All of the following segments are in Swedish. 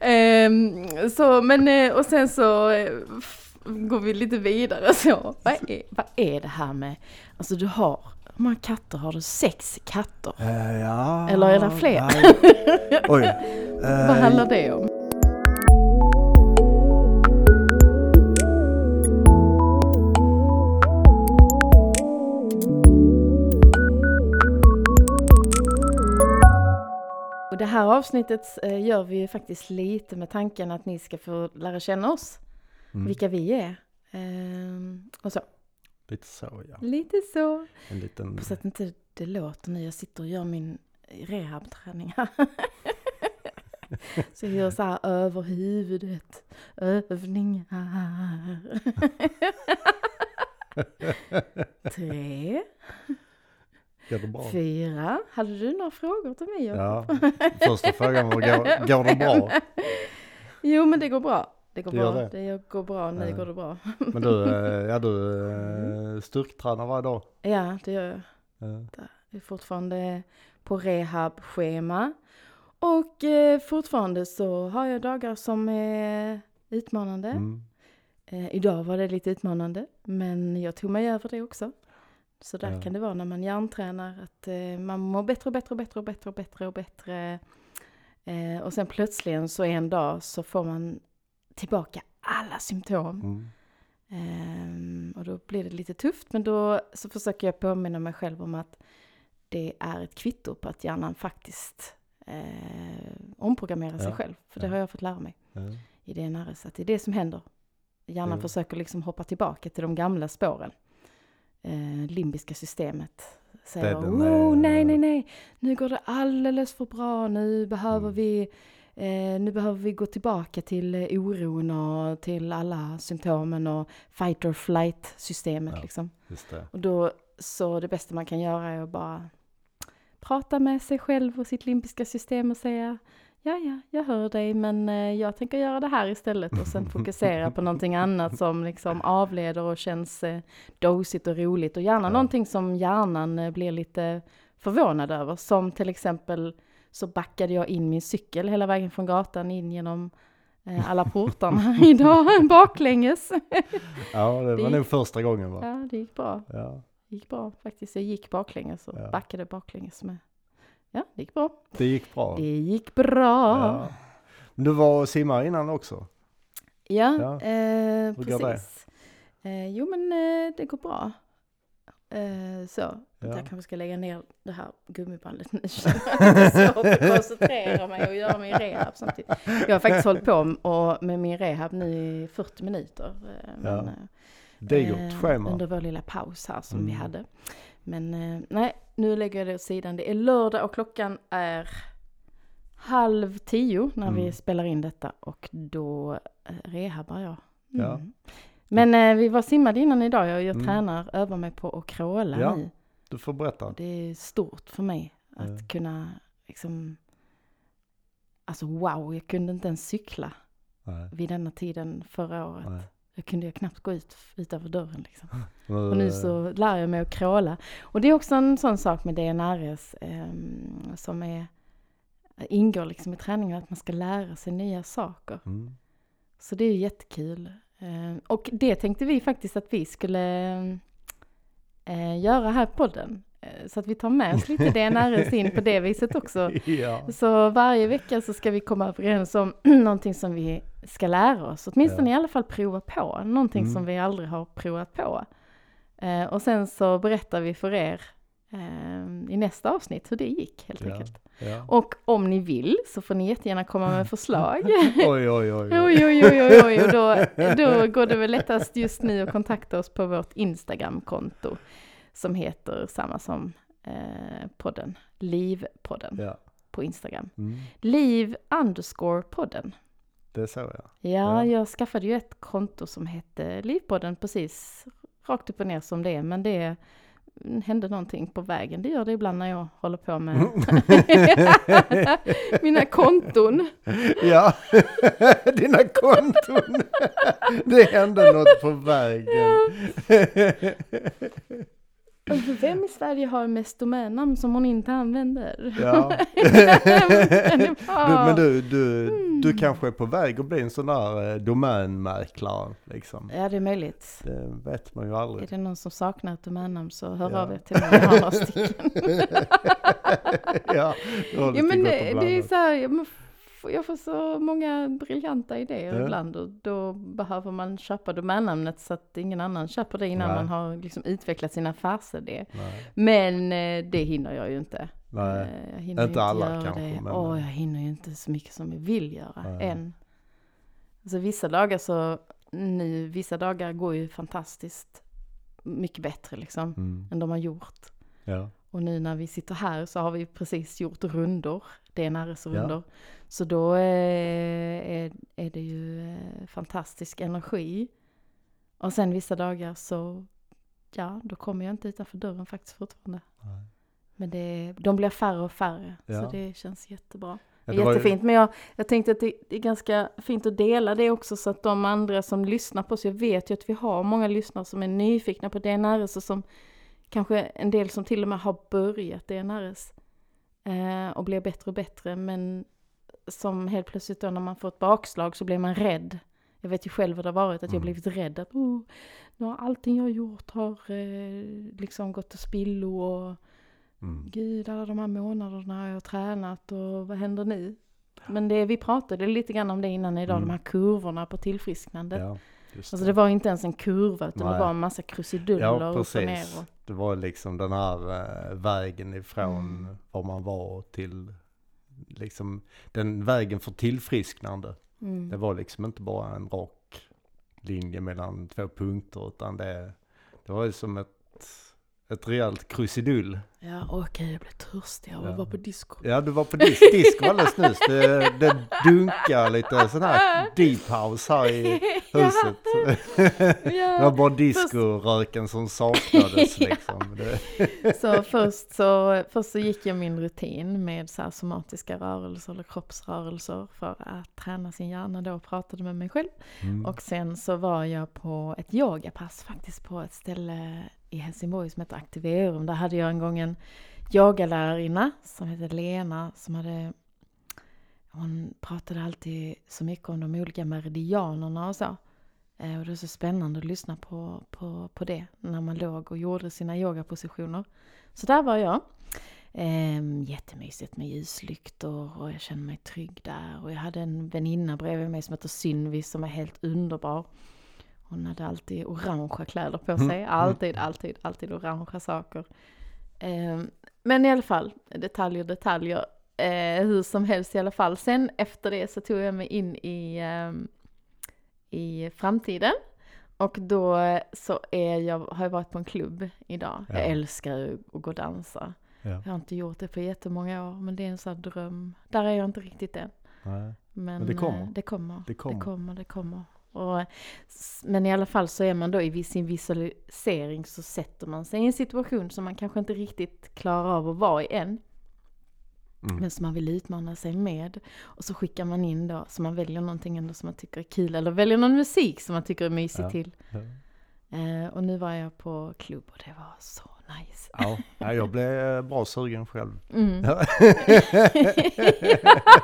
Ehm, så, men eh, och sen så eh, går vi lite vidare så. Vad är, vad är det här med, alltså du har, hur många katter har du? Sex katter? Eh, ja. Eller är det fler? Oj. Vad handlar det om? Det här avsnittet eh, gör vi ju faktiskt lite med tanken att ni ska få lära känna oss, mm, vilka vi är. Ehm, och så, Lite så ja. lite så. En liten... Så att inte det låter nu, jag sitter och gör min rehabträning här. Så jag gör så här över huvudet, övningar. Tre? Fyra. Hade du några frågor till mig? Ja. Första frågan var, går, går det bra? Jo men det går bra. Det går Det bra. det. Det går bra. Nu Ja. går det bra. Men du, eh, ja du eh, styrketränar varje dag? Ja, det gör jag. Ja. Jag är fortfarande på rehabschema. Och eh, fortfarande så har jag dagar som är utmanande. Mm. Eh, idag var det lite utmanande, men jag tog mig över det också. Så där Ja. kan det vara när man hjärntränar, att eh, man mår bättre och bättre och bättre och bättre och bättre och bättre. Eh, och sen plötsligen så en dag så får man tillbaka alla symptom. Mm. Ehm, och då blir det lite tufft, men då så försöker jag påminna mig själv om att det är ett kvitto på att hjärnan faktiskt eh, omprogrammerar sig Ja, själv. För det ja. har jag fått lära mig Ja. i DNRS, att det är det som händer. Hjärnan försöker liksom hoppa tillbaka till de gamla spåren. Eh, limbiska systemet säger oh, nej, nej, nej, nu går det alldeles för bra, nu behöver Mm. vi Eh, nu behöver vi gå tillbaka till eh, oron och till alla symptomen och fight or flight systemet Ja. liksom. Och då, så det bästa man kan göra är att bara prata med sig själv och sitt limbiska system och säga Ja, ja, jag hör dig, men eh, jag tänker göra det här istället och sen fokusera på någonting annat som liksom avleder och känns eh, dosigt och roligt och gärna Ja. någonting som hjärnan eh, blir lite förvånad över. Som till exempel så backade jag in min cykel hela vägen från gatan in genom alla portarna idag baklänges. Ja, det Det var gick- nog första gången va? Ja, det gick bra. Ja. Det gick bra faktiskt. Jag gick baklänges och Ja. backade baklänges med. Ja, det gick bra. Det gick bra. Det gick bra. Ja. Men du var och simmade innan också? Ja, Ja. Eh, precis. Eh, jo, men eh, det går bra. Eh, så, Ja. jag kanske ska lägga ner det här gummibandet nu. det är svårt att koncentrera mig och göra min rehab samtidigt. Jag har faktiskt hållit på och, med min rehab nu i 40 minuter. eh, Men, Ja. Det är eh, gjort schema. Under vår lilla paus här som vi Mm. hade. Men nej, nu lägger jag det åt sidan. Det är lördag och klockan är halv tio när vi Mm. spelar in detta och då eh, rehabar jag. Ja. Mm. Men eh, vi var simmade innan idag och jag Mm. tränar, övar mig på att crawla Ja. nu. Du får berätta. Det är stort för mig att Ja. kunna liksom Alltså wow, jag kunde inte ens cykla Nej. vid denna tiden förra året. Nej. Jag kunde ju knappt gå ut utanför dörren liksom. Och nu så lär jag mig att crawla. Och det är också en sån sak med DNRS ehm, som är, ingår liksom i träningen, att man ska lära sig nya saker. Mm. Så det är ju jättekul. Ehm, och det tänkte vi faktiskt att vi skulle eh, göra här på podden. Eh, så att vi tar med oss lite DNRS in på det viset också. Ja. Så varje vecka så ska vi komma överens om någonting som vi ska lära oss. Åtminstone Ja. i alla fall prova på. Någonting Mm. som vi aldrig har provat på. Eh, och sen så berättar vi för er eh, i nästa avsnitt hur det gick helt Ja. enkelt. Ja. Och om ni vill så får ni jättegärna komma med förslag. Oj, oj, oj. oj. Oj, oj, oj, oj, då, då går det väl lättast just nu att kontakta oss på vårt Instagram-konto som heter samma som eh, podden, Livpodden Ja. på Instagram. Mm. Liv underscore podden. Det är så ja. Ja, Ja. jag skaffade ju ett konto som hette Livpodden precis rakt upp och ner som det är, men det hände någonting på vägen. Det gör det ibland när jag håller på med mina konton. Ja, dina konton. Det hände något på vägen. Vem i Sverige har mest domännamn som hon inte använder? Ja. Är Du, men du, du, du Mm. kanske är på väg att bli en sån där eh, domänmäklare liksom. Ja, det är möjligt. Det vet man ju Är aldrig. det någon som saknar ett domännamn så hör Ja. av er till mig, jag har några stycken. ja, Ja men det, det är så här, jag får så många briljanta idéer Ja. ibland och då behöver man köpa domännamnet så att ingen annan köper det innan Nej. man har liksom utvecklat sin affärsidé. Nej, Men eh, det hinner jag ju inte. nej. Eh, Jag hinner Inte ju alla kanske, det. men- Åh, jag hinner ju inte så mycket som jag vill göra Nej. än. Alltså vissa dagar så, nu, vissa dagar går ju fantastiskt mycket bättre liksom Mm. än de har gjort. Ja. Och nu när vi sitter här så har vi precis gjort rundor, DNRS-rundor. Ja. Så då eh, är, är det ju eh, fantastisk energi. Och sen vissa dagar så, ja, då kommer jag inte utanför dörren faktiskt fortfarande. Nej. Men det, de blir färre och färre, Ja. så det känns jättebra. Ja, Det var ju- jättefint, men jag, jag tänkte att det, det är ganska fint att dela det också så att de andra som lyssnar på oss, jag vet ju att vi har många lyssnare som är nyfikna på DNRS och som kanske en del som till och med har börjat DNRS eh, och blir bättre och bättre men som helt plötsligt då när man får ett bakslag så blir man rädd. Jag vet ju själv vad det har varit, att jag Mm. blivit rädd att oh, nu har allting jag har gjort har eh, liksom gått till spillo och Mm. Gud, alla de här månaderna har jag tränat och vad händer nu? Men det, vi pratade lite grann om det innan idag, Mm. de här kurvorna på tillfrisknandet. Ja, just Alltså det var inte ens en kurva utan det Nej. var en massa krusiduller Ja, upp och ner. Och, Det var liksom den här eh, vägen ifrån Mm. var man var till liksom den vägen för tillfrisknande. mm. Det var liksom inte bara en rak linje mellan två punkter utan det, det var ju som ett, ett rejält krusidull. Ja, okej, jag blev törstig av Ja. att vara på disco. Ja, du var på dis disco alldeles nyss. Det, det dunkar lite sån här deep house här i huset. Det var ja. bara discoröken som saknades liksom. Det, Så först så, först så gick jag min rutin med så här somatiska rörelser eller kroppsrörelser för att träna sin hjärna då och pratade med mig själv. mm. Och sen så var jag på ett yogapass faktiskt på ett ställe i Helsingborg som heter Aktiverum. Där hade jag en gång en yogalärarinna som hette Lena som hade hon pratade alltid så mycket om de olika meridianerna och så. Eh, Och det var så spännande att lyssna på, på, på det när man låg och gjorde sina yogapositioner. Så där var jag. Ehm, jättemysigt med ljuslyktor och jag kände mig trygg där. Och jag hade en väninna bredvid mig som heter Synvi som är helt underbar. Hon hade alltid orangea kläder på sig. Alltid, alltid, alltid orangea saker. Ehm, men i alla fall, detaljer, detaljer. Eh, hur som helst i alla fall. Sen efter det så tog jag mig in i, ehm, i framtiden. Och då så är jag, har jag varit på en klubb idag. Ja. Jag älskar att gå och dansa. Ja. Jag har inte gjort det på jättemånga år, men det är en sån dröm. Där är jag inte riktigt än. Nej. Men, Men det kommer. eh, Det kommer. Det kommer. Det kommer, det kommer. Och, men i alla fall så är man då i sin visualisering så sätter man sig i en situation som man kanske inte riktigt klarar av att vara i än. Mm. Men som man vill utmana sig med. Och så skickar man in då, så man väljer någonting ändå som man tycker är kul. Eller väljer någon musik som man tycker är mysig Ja. till. Ja. Eh, och nu var jag på klubb och det var så nice. Ja, ja, jag blev eh, bra sugen själv. Mm. Ja.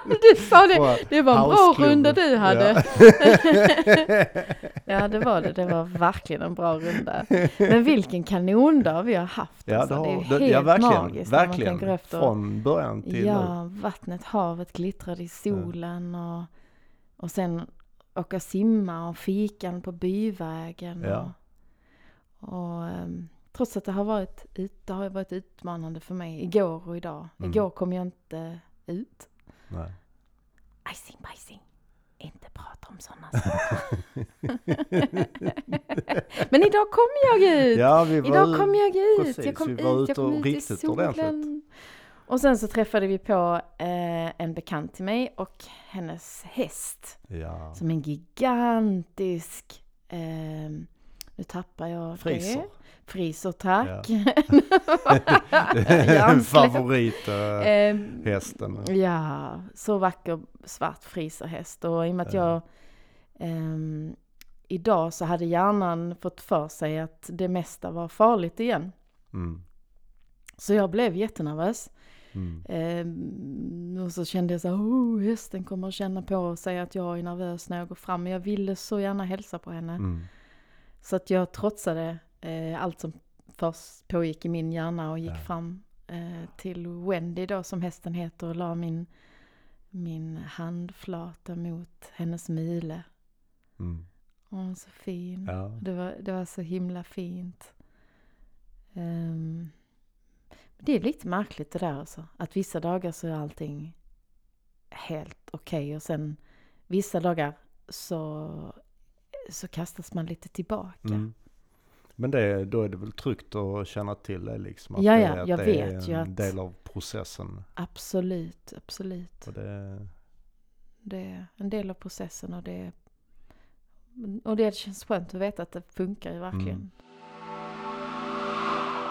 du sa det! Det var en bra runda du hade. Ja. Ja, det var det. Det var verkligen en bra runda. Men vilken kanondag vi har haft. Ja, alltså. det det är har, det, helt ja verkligen, magiskt man verkligen. tänker efter. Från början till nu. Ja, vattnet, havet glittrade i solen och, och sen åka simma och fikan på byvägen. Ja. Och, och ehm, trots att det har varit, ut, det har varit utmanande för mig igår och idag. Mm. Igår kom jag inte ut. Nej. Icing bajsing. Inte prata om sådana saker. Men idag kom jag ut! Ja, vi var Idag kom jag ut! precis, jag kom vi var ut, ute och riktigt ordentligt. Och sen så träffade vi på eh, en bekant till mig och hennes häst. Ja. Som en gigantisk, eh, nu tappar jag Friser. det. Friser, tack. Ja. Hjärnsläpp. Favorit eh, Ehm, hästen. Ja, så vacker svart friserhäst. Och i och med att Ja. jag ehm, idag så hade hjärnan fått för sig att det mesta var farligt igen. Mm. Så jag blev jättenervös. Mm. Ehm, och så kände jag så här, oh, hästen kommer att känna på sig att jag är nervös när jag går fram. Men jag ville så gärna hälsa på henne. Mm. Så att jag trotsade eh, allt som först pågick i min hjärna och gick Ja. fram eh, till Wendy då som hästen heter och la min, min handflata mot hennes mile. Mm. Hon var så fin. Ja. Det, var, det var så himla fint. Ehm, det är lite märkligt det där alltså. Att vissa dagar så är allting helt okej och sen vissa dagar så, så kastas man lite tillbaka. Mm. Men det, då är det väl tryggt att känna till det liksom? Att Ja, det, ja, att jag det vet är en att- del av processen. Absolut, absolut. Och det, Det är en del av processen och det, och det känns skönt att veta att det funkar ju verkligen. Mm.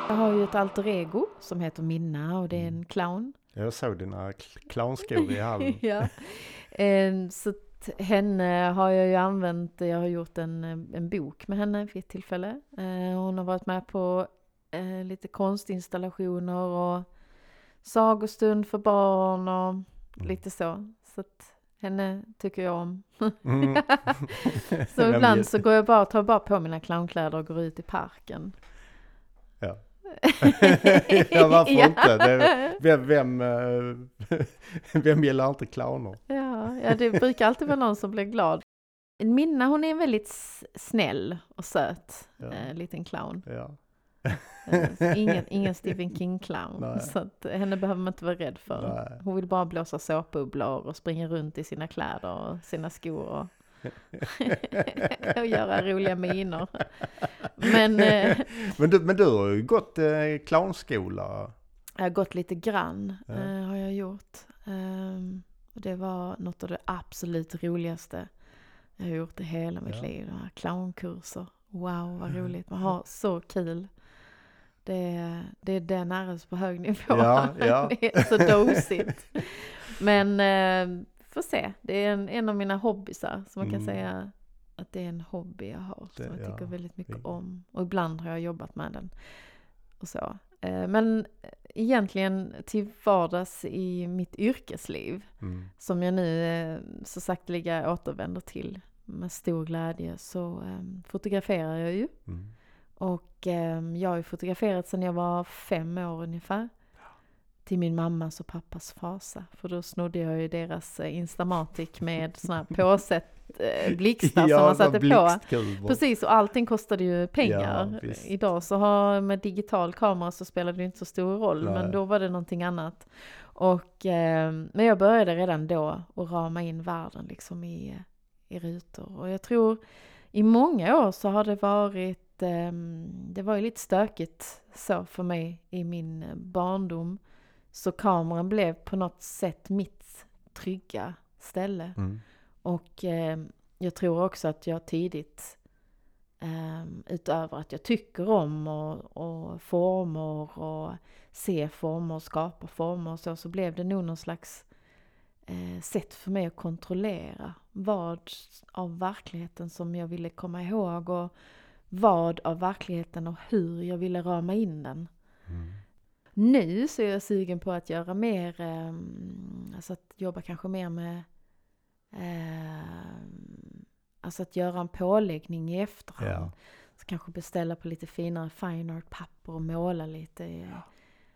Jag har ju ett alter ego som heter Minna och det är en Mm. clown. jag såg dina clownskor i hallen. ja. Ehm, så henne har jag ju använt, jag har gjort en, en bok med henne vid ett tillfälle. Eh, hon har varit med på eh, lite konstinstallationer och sagostund för barn och lite så. Så att henne tycker jag om. Mm. Så ibland så går jag bara, tar bara på mina clownkläder och går ut i parken. Ja. ja, varför Ja. inte? Det, vem, vem, eh, vem gillar inte clowner? Ja, ja, det brukar alltid vara någon som blir glad. Minna hon är väldigt s- snäll och söt, Ja. eh, liten clown. Ja. Eh, ingen, ingen Stephen King-clown. Så att henne behöver man inte vara rädd för. Nej. Hon vill bara blåsa såpbubblor och springa runt i sina kläder och sina skor och, och göra roliga miner. Men eh, Men, du, men du har ju gått eh, clownskola. jag har gått lite grann, Ja. eh, har jag gjort. Ehm, och det var något av det absolut roligaste jag har gjort i hela mitt Ja. liv. De här clownkurser. Wow, vad roligt. Man har så kul. Det, är- det är den är på hög nivå. Ja, ja. det är så dosigt. Men eh, får se. Det är en, en av mina hobbysar. Så man kan Mm. säga att det är en hobby jag har. Som Det- jag tycker ja, väldigt mycket det- om. Och ibland har jag jobbat med den. Och så. Eh, men egentligen till vardags i mitt yrkesliv. Mm. Som jag nu eh, så sakteliga återvänder till med stor glädje. Så eh, fotograferar jag ju. Mm. Och eh, jag har ju fotograferat sedan jag var fem år ungefär. Till min mammas och pappas fasa. För då snodde jag ju deras eh, Instamatic med såna här påsätt eh, blixtar som man satte på. Precis, och allting kostade ju pengar. Ja. Idag så har med digital kamera så spelar det inte så stor roll, Nej. men då var det någonting annat. Och, eh, men jag började redan då att rama in världen liksom i, i rutor. Och jag tror i många år så har det varit, eh, det var ju lite stökigt så för mig i min eh, barndom. Så kameran blev på något sätt mitt trygga ställe. Mm. Och eh, jag tror också att jag tidigt, eh, utöver att jag tycker om och, och former och se former och skapa former och så, så blev det nog någon slags eh, sätt för mig att kontrollera vad av verkligheten som jag ville komma ihåg och vad av verkligheten och hur jag ville rama in den. Mm. Nu så är jag sugen på att göra mer, eh, alltså att jobba kanske mer med eh, Alltså att göra en påläggning i efterhand. Ja. Så kanske beställa på lite finare fine art papper och måla lite. eh,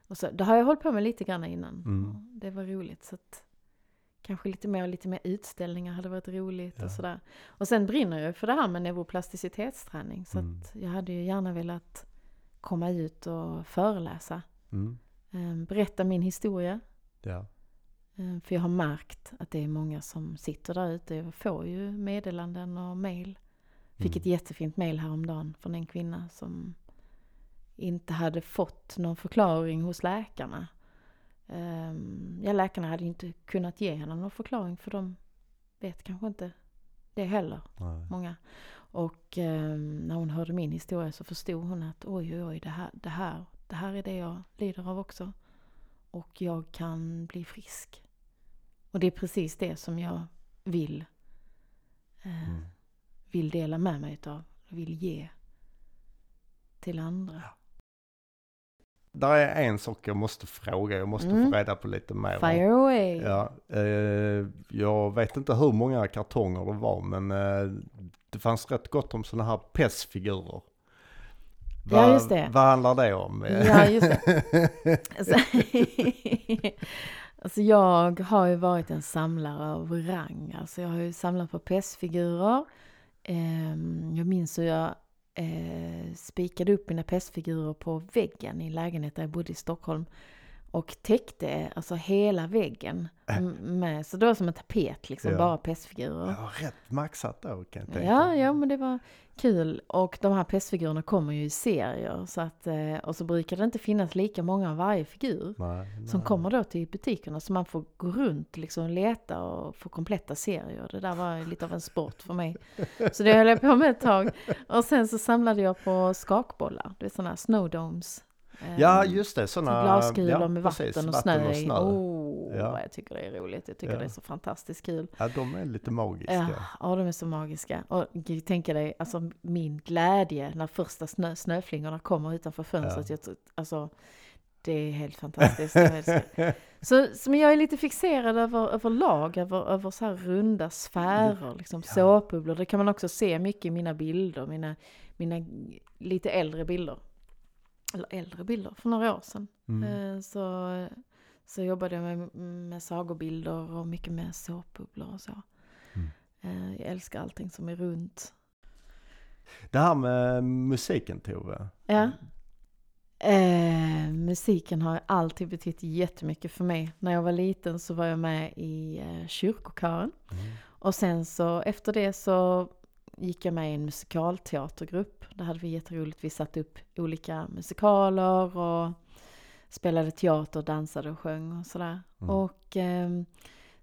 Och så, det har jag hållit på med lite grann innan. Mm. Det var roligt. Så att, kanske lite mer, lite mer utställningar hade varit roligt Ja. och sådär. Och sen brinner jag för det här med neuroplasticitetsträning. Så Mm. att jag hade ju gärna velat komma ut och föreläsa. Mm. eh, Berätta min historia. Ja. Eh, För jag har märkt att det är många som sitter där ute. Jag får ju meddelanden och mail. Fick Mm. ett jättefint mail häromdagen från en kvinna som inte hade fått någon förklaring hos läkarna. Ehm, Ja, läkarna hade inte kunnat ge henne någon förklaring för de vet kanske inte det heller, Nej. många. Och ehm, när hon hörde min historia så förstod hon att oj, oj, oj, det här, det här, det här är det jag lider av också. Och jag kan bli frisk. Och det är precis det som jag vill, eh, Mm. vill dela med mig utav. Vill ge till andra. Där är en sak jag måste fråga, jag måste Mm. få reda på lite mer. Fire away! Ja, eh, jag vet inte hur många kartonger det var, men eh, det fanns rätt gott om sådana här PES-figurer. Ja, just det. Vad handlar det om? Ja, just det. Alltså, alltså jag har ju varit en samlare av rang. Alltså jag har ju samlat på PES-figurer. Ehm, jag minns hur jag eh, spikade upp mina PES-figurer på väggen i en lägenhet där jag bodde i Stockholm. Och täckte alltså hela väggen m- med, så det var som en tapet liksom, Ja. bara PES-figurer. Jag var rätt maxat då kan jag tänka Ja, ja, men det var kul. Och de här PES-figurerna kommer ju i serier. Så att, eh, och så brukar det inte finnas lika många av varje figur. Nej, Som nej. kommer då till butikerna. Så man får gå runt liksom och leta och få kompletta serier. Det där var lite av en sport för mig. Så det höll jag på med ett tag. Och sen så samlade jag på skakbollar. Det är sådana här snowdomes. Ja, just det. Sådana Glaskulor ja, med precis, vatten och snö i. snö. Oh, Ja. vad jag tycker det är roligt. Jag tycker Ja. det är så fantastiskt kul. Ja, de är lite magiska. Ja, de är så magiska. Och tänka dig, alltså min glädje när första snö, snöflingorna kommer utanför fönstret. Ja. Jag, alltså, det är helt fantastiskt. Så, så men jag är lite fixerad över, över lag, över, över så här runda sfärer, liksom Ja. såpbubblor. Det kan man också se mycket i mina bilder, mina, mina lite äldre bilder. Eller äldre bilder, för några år sedan. Mm. Eh, Så, så jobbade jag med, med sagobilder och mycket med såpbubblor och så. Mm. Eh, Jag älskar allting som är runt. Det här med musiken Tove. Ja. Eh, musiken har alltid betytt jättemycket för mig. När jag var liten så var jag med i eh, kyrkokören. Mm. Och sen så efter det så gick jag med i en musikalteatergrupp. Där hade vi jätteroligt. Vi satte upp olika musikaler och spelade teater, dansade och sjöng och sådär. Mm. Och ehm,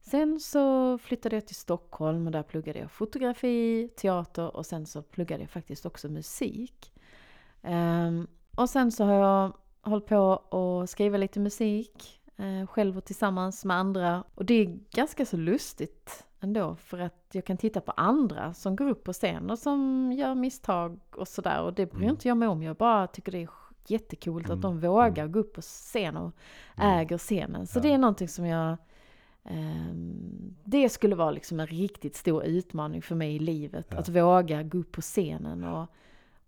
sen så flyttade jag till Stockholm och där pluggade jag fotografi, teater och sen så pluggade jag faktiskt också musik. Ehm, och sen så har jag hållit på att skriva lite musik eh, själv och tillsammans med andra. Och det är ganska så lustigt ändå för att jag kan titta på andra som går upp på scen och som gör misstag och sådär. Och det bryr Mm. inte jag mig om. Jag bara tycker det är jättekul att de Mm. vågar Mm. gå upp på scen och Mm. äger scenen. Så Ja. det är någonting som jag... ehm, det skulle vara liksom en riktigt stor utmaning för mig i livet. Ja. Att våga gå upp på scenen och,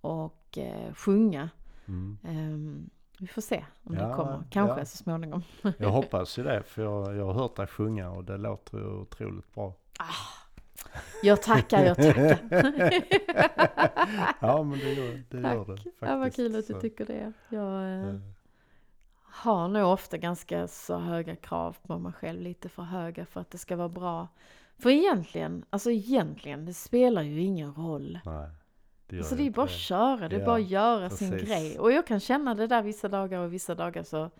och eh, sjunga. Mm. Vi får se om Ja, det kommer. Kanske ja. så småningom. Jag hoppas ju det, för jag, jag har hört dig sjunga och det låter ju otroligt bra. Jag tackar, jag tackar. ja, men det gör det. Gör det Tack. faktiskt. Ja, vad kul att du tycker det. Jag eh, har nog ofta ganska så höga krav på mig själv. Lite för höga för att det ska vara bra. För egentligen, alltså egentligen, det spelar ju ingen roll. Nej, det Alltså det är bara att köra, det är Ja, bara att göra sin precis. grej. Och jag kan känna det där vissa dagar och vissa dagar så,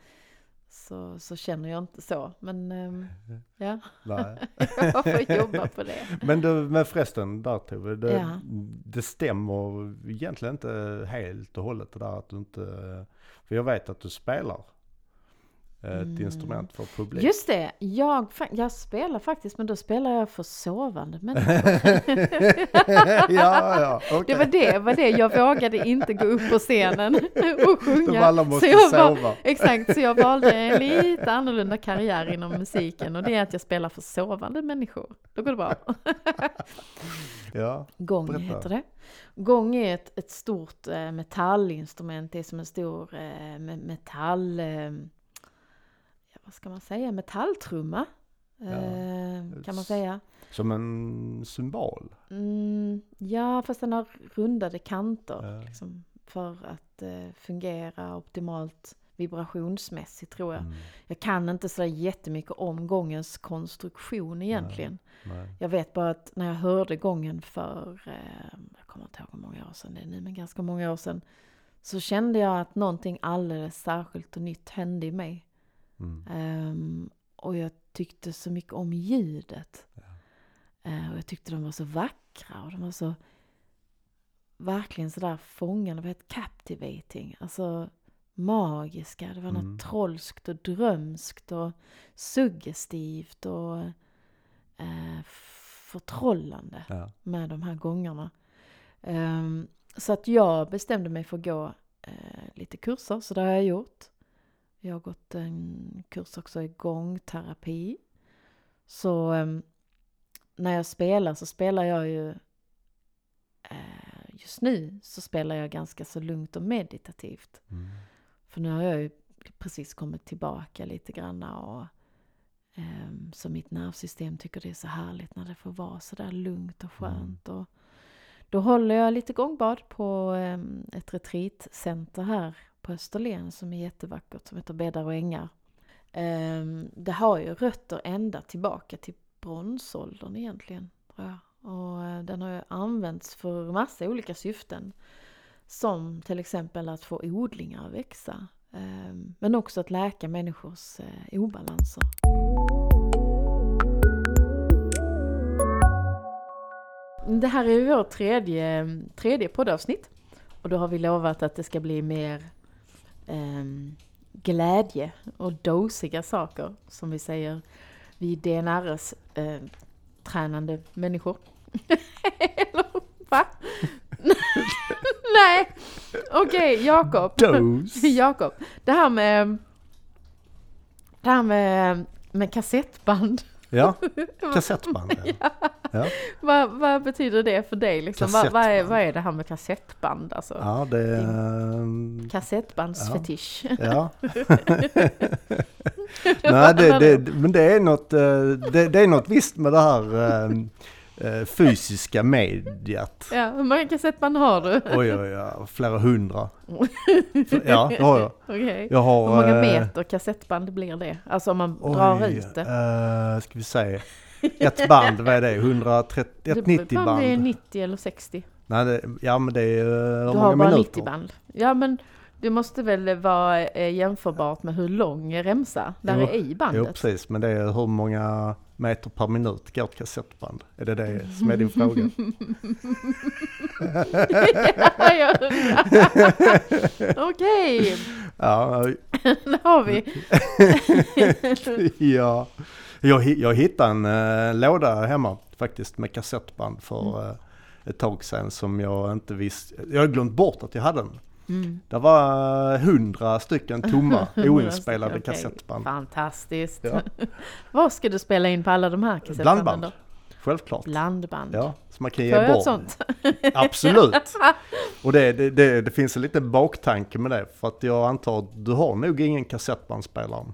så, så känner jag inte så. Men ehm, ja, Nej. jag får jobba på det. Men, du, men förresten, där Tove, det, Ja. det stämmer egentligen inte helt och hållet det där att du inte, för jag vet att du spelar ett Mm. instrument för publik. Just det, jag, jag spelar faktiskt, men då spelar jag för sovande människor. ja, ja, okej. Det var det, var det, jag vågade inte gå upp på scenen och sjunga. Alla måste så jag var- sova. Exakt, så jag valde en lite annorlunda karriär inom musiken och det är att jag spelar för sovande människor. Då går det bra. Ja, Gång Berätta. heter det. Gång är ett, ett stort eh, metallinstrument, det är som en stor eh, me- metall... Ja, vad ska man säga? Metalltrumma. Eh, kan man säga. som en symbol. Mm, ja, fast den har rundade kanter. Ja. Liksom, för att eh, fungera optimalt vibrationsmässigt tror jag. Mm, Jag kan inte så jättemycket om gångens konstruktion egentligen. nej. Jag vet bara att när jag hörde gången för, eh, jag kommer inte ihåg hur många år sedan det är nu, men ganska många år sedan. Så kände jag att någonting alldeles särskilt och nytt hände i mig. Mm. Ehm, och jag tyckte så mycket om ljudet. Eh, och jag tyckte de var så vackra och de var så verkligen sådär fångande, vad heter captivating, alltså magiska. Det var Mm. något trolskt och drömskt och suggestivt och eh, förtrollande Ja. med de här gångerna. Ehm, så att jag bestämde mig för att gå eh, lite kurser, så det har jag gjort. Jag har gått en kurs också i gångterapi. Så em, när jag spelar så spelar jag ju eh, just nu så spelar jag ganska så lugnt och meditativt. Mm. För nu har jag ju precis kommit tillbaka lite grann och ehm, så mitt nervsystem tycker det är så härligt när det får vara så där lugnt och skönt. Och då håller jag lite gångbad på em, ett retreatcenter här på Österlen som är jättevackert som heter Bäddar och ängar. Ehm, det har ju rötter ända tillbaka till bronsåldern egentligen. Och eh, den har ju använts för massa olika syften. Som till exempel att få odlingar att växa. Ehm, men också att läka människors eh, obalanser. Det här är ju vårt tredje, tredje poddavsnitt. Och då har vi lovat att det ska bli mer ehm, glädje och dosiga saker. Som vi säger, vi DNRs eh, tränande människor. Eller va? Nej, okej Jakob. Dos! Jakob, det här med det här med, med kassettband. Ja, kassettband. Ja. Ja. Vad, vad betyder det för dig? Liksom? Vad, vad, är, vad är det här med kassettband? Alltså? ja, det är... ehm, Kassettbandsfetisch. Ja. Nej, det, det, men det är något, eh, det, det är något visst med det här eh, eh, fysiska mediet. Ja, hur många kassettband har du? Oj, oj, oj, flera hundra. Ja, det har jag. Okej. Jag har... Hur många eh, meter kassettband blir det? Alltså om man drar oj, ut det. eh, ska vi se. Ett band, vad är det? 130, Det ett beror på 90 om det är band? 90 eller 60. Nej, det, ja men det är eh, Du har bara minuter? 90 band. Ja men det måste väl vara eh, jämförbart med hur lång remsa där Jo, är i Jo bandet. precis, men det är hur många meter per minut går ett kassettband? Är det det som är din fråga? ja, jag undrar. Okej, Ja, där har vi. ja. Jag, jag hittade en eh, låda hemma faktiskt med kassettband för eh, ett tag sedan som jag inte visste. Jag har glömt bort att jag hade den. Mm. Det var eh, hundra stycken tomma oinspelade Okej, kassettband. Fantastiskt. Ja. Vad ska du spela in på alla de här kassettbanden Blandband. då? Självklart. Blandband. Ja, så man kan Får ge ett bort. sånt? Absolut. Och det, det, det, det finns en liten baktanke med det. För att jag antar att du har nog ingen kassettbandspelare.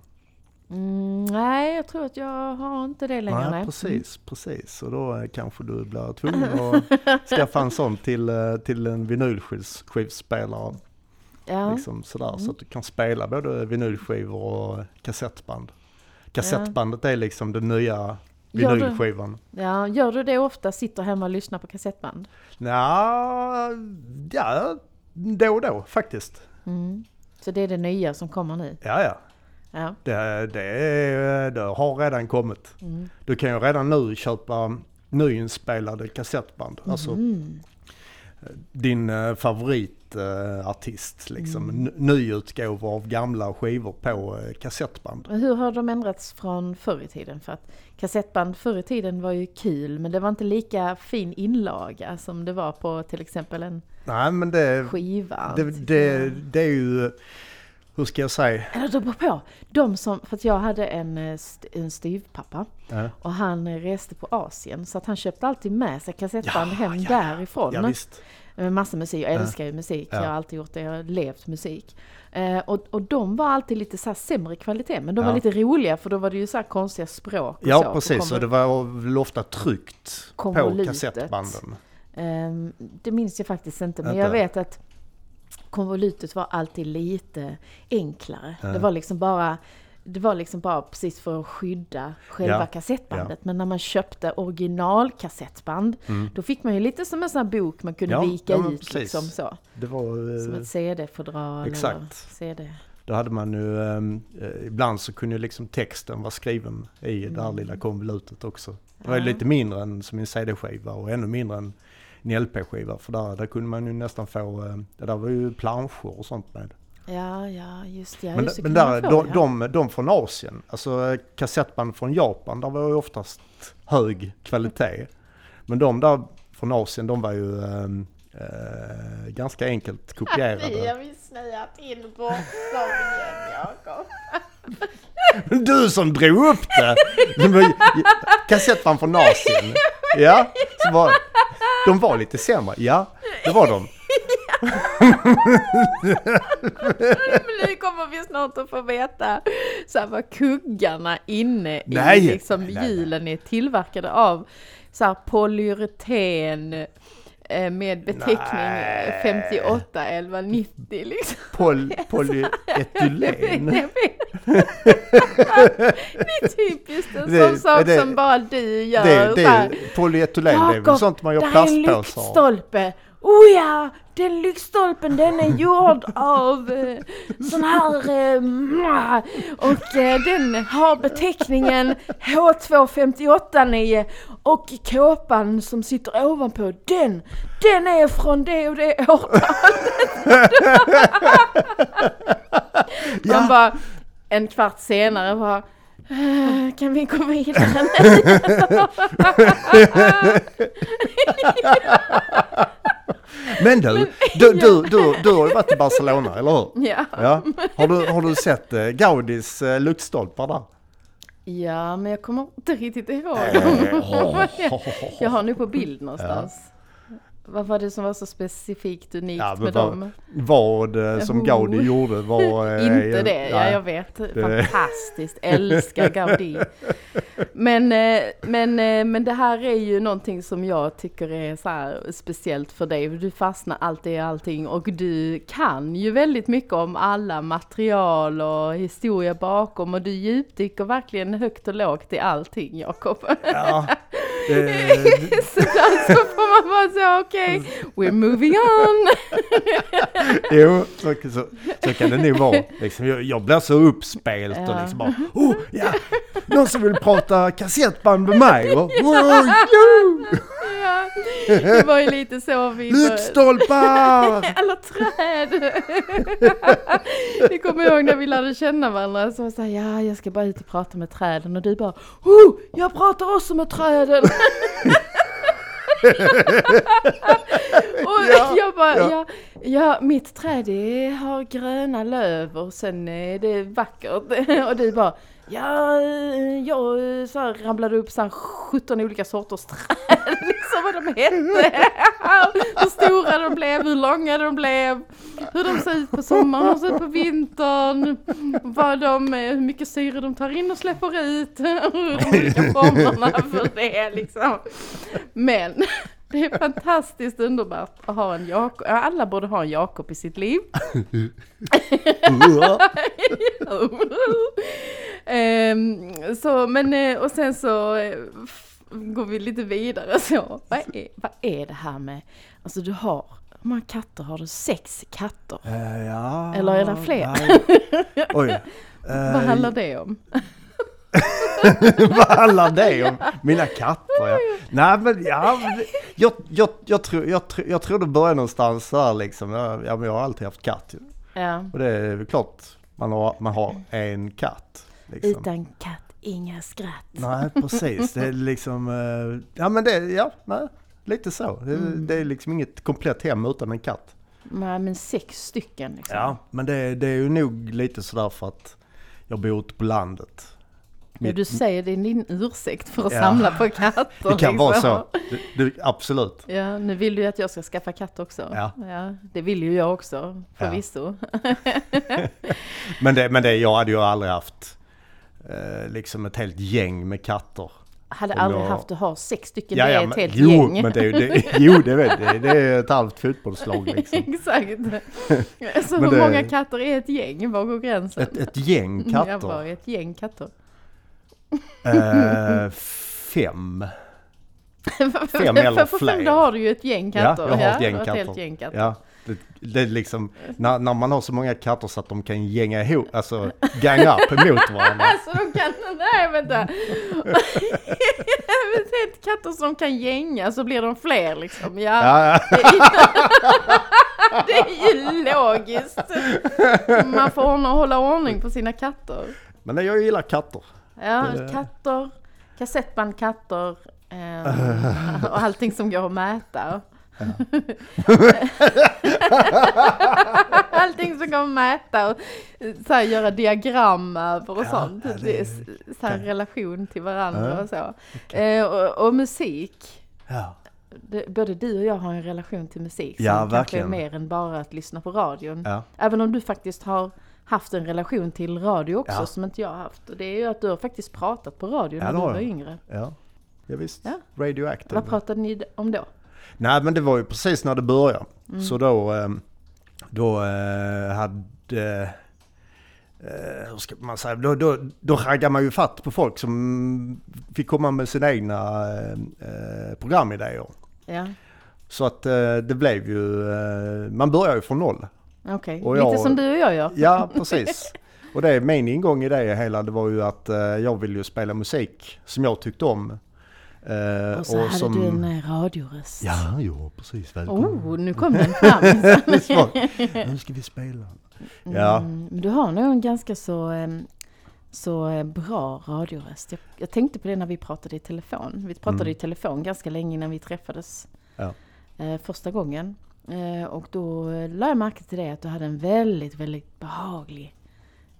Mm, nej, jag tror att jag har inte det längre. Nej, precis, precis. Och då eh, kanske du blir tvungen att skaffa en sån till, eh, till en vinylskivspelare. Ja. Liksom sådär, Så att du kan spela både vinylskivor och kassettband. Kassettbandet är liksom den nya vinylskivan. ja, gör du det ofta? Sitter hemma och lyssnar på kassettband? Nja, ja, då och då faktiskt. Mm. Så det är det nya som kommer nu? Ja, ja. Ja. Det, det, det har redan kommit. Mm. Du kan ju redan nu köpa nyinspelade kassettband. Alltså Mm. din eh, favoritartist liksom. Mm. Nyutgåvor av gamla skivor på eh, kassettband. Hur har de ändrats från förr i tiden? För att kassettband förr i tiden var ju kul, men det var inte lika fin inlaga som det var på till exempel en Nej men det, skiva. det, det, det är ju, hur ska jag säga? Eller det beror på. De som, för att jag hade en, eh, en styvpappa Ja, och han eh, reste på Asien så att han köpte alltid med sig kassettband Ja, hem ja, därifrån. ja visst. Med massa musik, jag älskar ju musik, Ja. jag har alltid gjort det, jag har levt musik. Eh, och, och de var alltid lite så sämre kvalitet, men de var lite roliga för då var det ju så här konstiga språk och Ja så. precis, kom- och det var väl ofta tryckt på kassettbanden. Ehm, det minns jag faktiskt inte, men jag vet att konvolutet var alltid lite enklare. Ja. Det var liksom bara det var liksom bara precis för att skydda själva Ja, kassettbandet. Men när man köpte originalkassettband, Mm. då fick man ju lite som en sån här bok man kunde Ja, vika ja, ut precis. liksom så. Det var... Som eh, ett CD-fodral exakt. CD. Då hade man ju, ehm, eh, ibland så kunde liksom texten vara skriven i det här Mm. lilla konvolutet också. Det var ju Ja. lite mindre än som en CD-skiva och ännu mindre än en LP-skiva. För där, där kunde man ju nästan få, eh, det där var ju planscher och sånt med. Ja, ja, just det. Ja, men just det men där, få, de, ja. de, de från Asien, alltså eh, kassettband från Japan, där var ju oftast hög kvalitet. Men de där från Asien, de var ju eh, ganska enkelt kopierade. Ja, vi snöat in bortslagen Jakob. Du som drog upp det! Kassettband från Nasin. Ja, så var, de var lite sämre. Ja, det var de. Nu kommer vi snart att få veta så här, vad kuggarna inne Nej, i liksom, nej, nej. hjulen är tillverkade av. Så här, polyureten eh, med beteckning Nej. 58 11 90 liksom. Poly, polyetylen. Det är typiskt en sån sak det- som bara du gör. Det, det är polyetylen, det är väl Jakob, sånt man gör det här är en plastpåsar av. lyktstolpe. Oh ja, den lyktstolpen den är gjord av eh, sån här eh, och eh, den har beteckningen H2589 och kåpan som sitter ovanpå den, den är från det och det årtalet. Man Ja. bara en kvart senare bara "Eh, kan vi gå vidare Men du, du, du, du, du har ju varit i Barcelona, eller hur? Ja. Ja. Har, du, har du sett eh, Gaudis eh, luktstolpar där? Ja, men jag kommer inte riktigt ihåg. Eh, jag har nu på bild någonstans. Vad var det som var så specifikt unikt Ja, med vad- dem? Vad eh, som Oh. Gaudi gjorde var... eh, Inte det, ja jag vet. Fantastiskt, älskar Gaudi. Men, eh, men, men det här är ju någonting som jag tycker är så speciellt för dig. Du fastnar alltid i allting och du kan ju väldigt mycket om alla material och historia bakom och du djupdyker verkligen högt och lågt i allting Jakob. Ja, eh, Så där så får man bara säga okej, we're moving on. jo, så, så, så kan det nog vara. Liksom, jag, jag blir så uppspelt och liksom bara oh, ja, någon som vill prata kassettband med mig. Och, jo, Ja, det var ju lite så vi lyktstolpar! Alla träd! Vi kommer ihåg när vi lärde känna varandra så det så här, ja jag ska bara ut och prata med träden och du bara, oh, jag pratar också med träden! och Ja, jag bara, ja. ja. Ja, mitt träd det har gröna löv och sen är det vackert. Och du bara, ja, jag så här ramlade upp så här 17 olika sorters träd, liksom vad de hette. Hur stora de blev, hur långa de blev, hur de ser ut på sommaren, hur de ser ut på vintern, vad de, hur mycket syre de tar in och släpper ut, de olika formerna för det liksom. Men det är fantastiskt underbart att ha en Jakob. Ja, Alla borde ha en Jakob i sitt liv. Ehm, så, men, eh, och sen så eh, går vi lite vidare så. Vad är, vad är det här med, alltså du har, hur många katter har du? Sex katter? Eh, ja, Eller är det fler? Oj. Eh, Vad handlar det om? Vad handlar det om? Mina katter ja. Nej men ja, jag, jag, jag, tror, jag, jag tror det börjar någonstans där liksom. Ja, men jag har alltid haft katt ju. Ja. Och det är klart man har, man har en katt. Liksom. Utan katt, inga skratt. Nej precis, det är liksom, eh, ja men det, ja, nej, lite så. Det, Mm. det är liksom inget komplett hem utan en katt. Nej men sex stycken liksom. Ja, men det, det är ju nog lite sådär för att jag bor ute på landet. Ja, du säger det är din ursäkt för att Ja. samla på katter. Det kan liksom. vara så, det, det, absolut. Ja, nu vill du ju att jag ska skaffa katt också. Ja. det vill ju jag också, förvisso. Men det, men det, jag hade ju aldrig haft eh, liksom ett helt gäng med katter. Hade aldrig jag- haft att ha sex stycken, Ja, det ja, är ett men, helt jo, gäng. Men det, är det, jo, det vet jag. Det är ett halvt fotbollslag liksom. Exakt. Så Men hur det- många katter är ett gäng? Var går gränsen? Ett, ett gäng Ja, katter. bara ett gäng katter. Eh, fem. Fem eller För fler. fem, har du ju ett gäng katter. Ja, jag har ett gäng katter. Ja, det, det är liksom, när, när man har så många katter så att de kan gänga ihop, alltså gang up emot varandra. Alltså de kan, nej vänta. Helt katter som kan gänga så blir de fler liksom. Ja, Ja, ja. det är ju logiskt. Man får hålla ordning på sina katter. Men jag gillar katter. Ja, katter, kassettband katter eh, och allting som går att mäta. allting som kan mäta och så här, göra diagram över och Ja, sånt. det, så här relation till varandra Ja, och så. okej. Eh, och, och musik. Ja. Både du och jag har en relation till musik som Ja, kanske verkligen. är mer än bara att lyssna på radion. Även om du faktiskt har haft en relation till radio också som inte jag har haft. Och det är ju att du har faktiskt pratat på radio när du var yngre. Ja, ja visst. Ja. Radioactive. Vad pratade ni om då? Nej men det var ju precis när det började. Mm. Så då, eh, då eh, hade, eh, hur ska man säga, då, då, då raggade man ju fatt på folk som fick komma med sina egna eh, programidéer. Ja, Så att eh, det blev ju, eh, man börjar ju från noll. okej. Och Lite som du och jag gör. Ja, precis. Och det min ingång i det hela, det var ju att eh, jag ville ju spela musik som jag tyckte om. Eh, Och så hade som, du en eh, radioröst. Ja, ja precis. Välkommen. Oh, nu kom den fram. Nu ska vi spela. Mm, du har nog en ganska så, så eh, bra radioröst. Jag, jag tänkte på det när vi pratade i telefon. Vi pratade Mm. i telefon ganska länge innan vi träffades Ja. eh, första gången. Eh, och då lade jag märke till det att du hade en väldigt, väldigt behaglig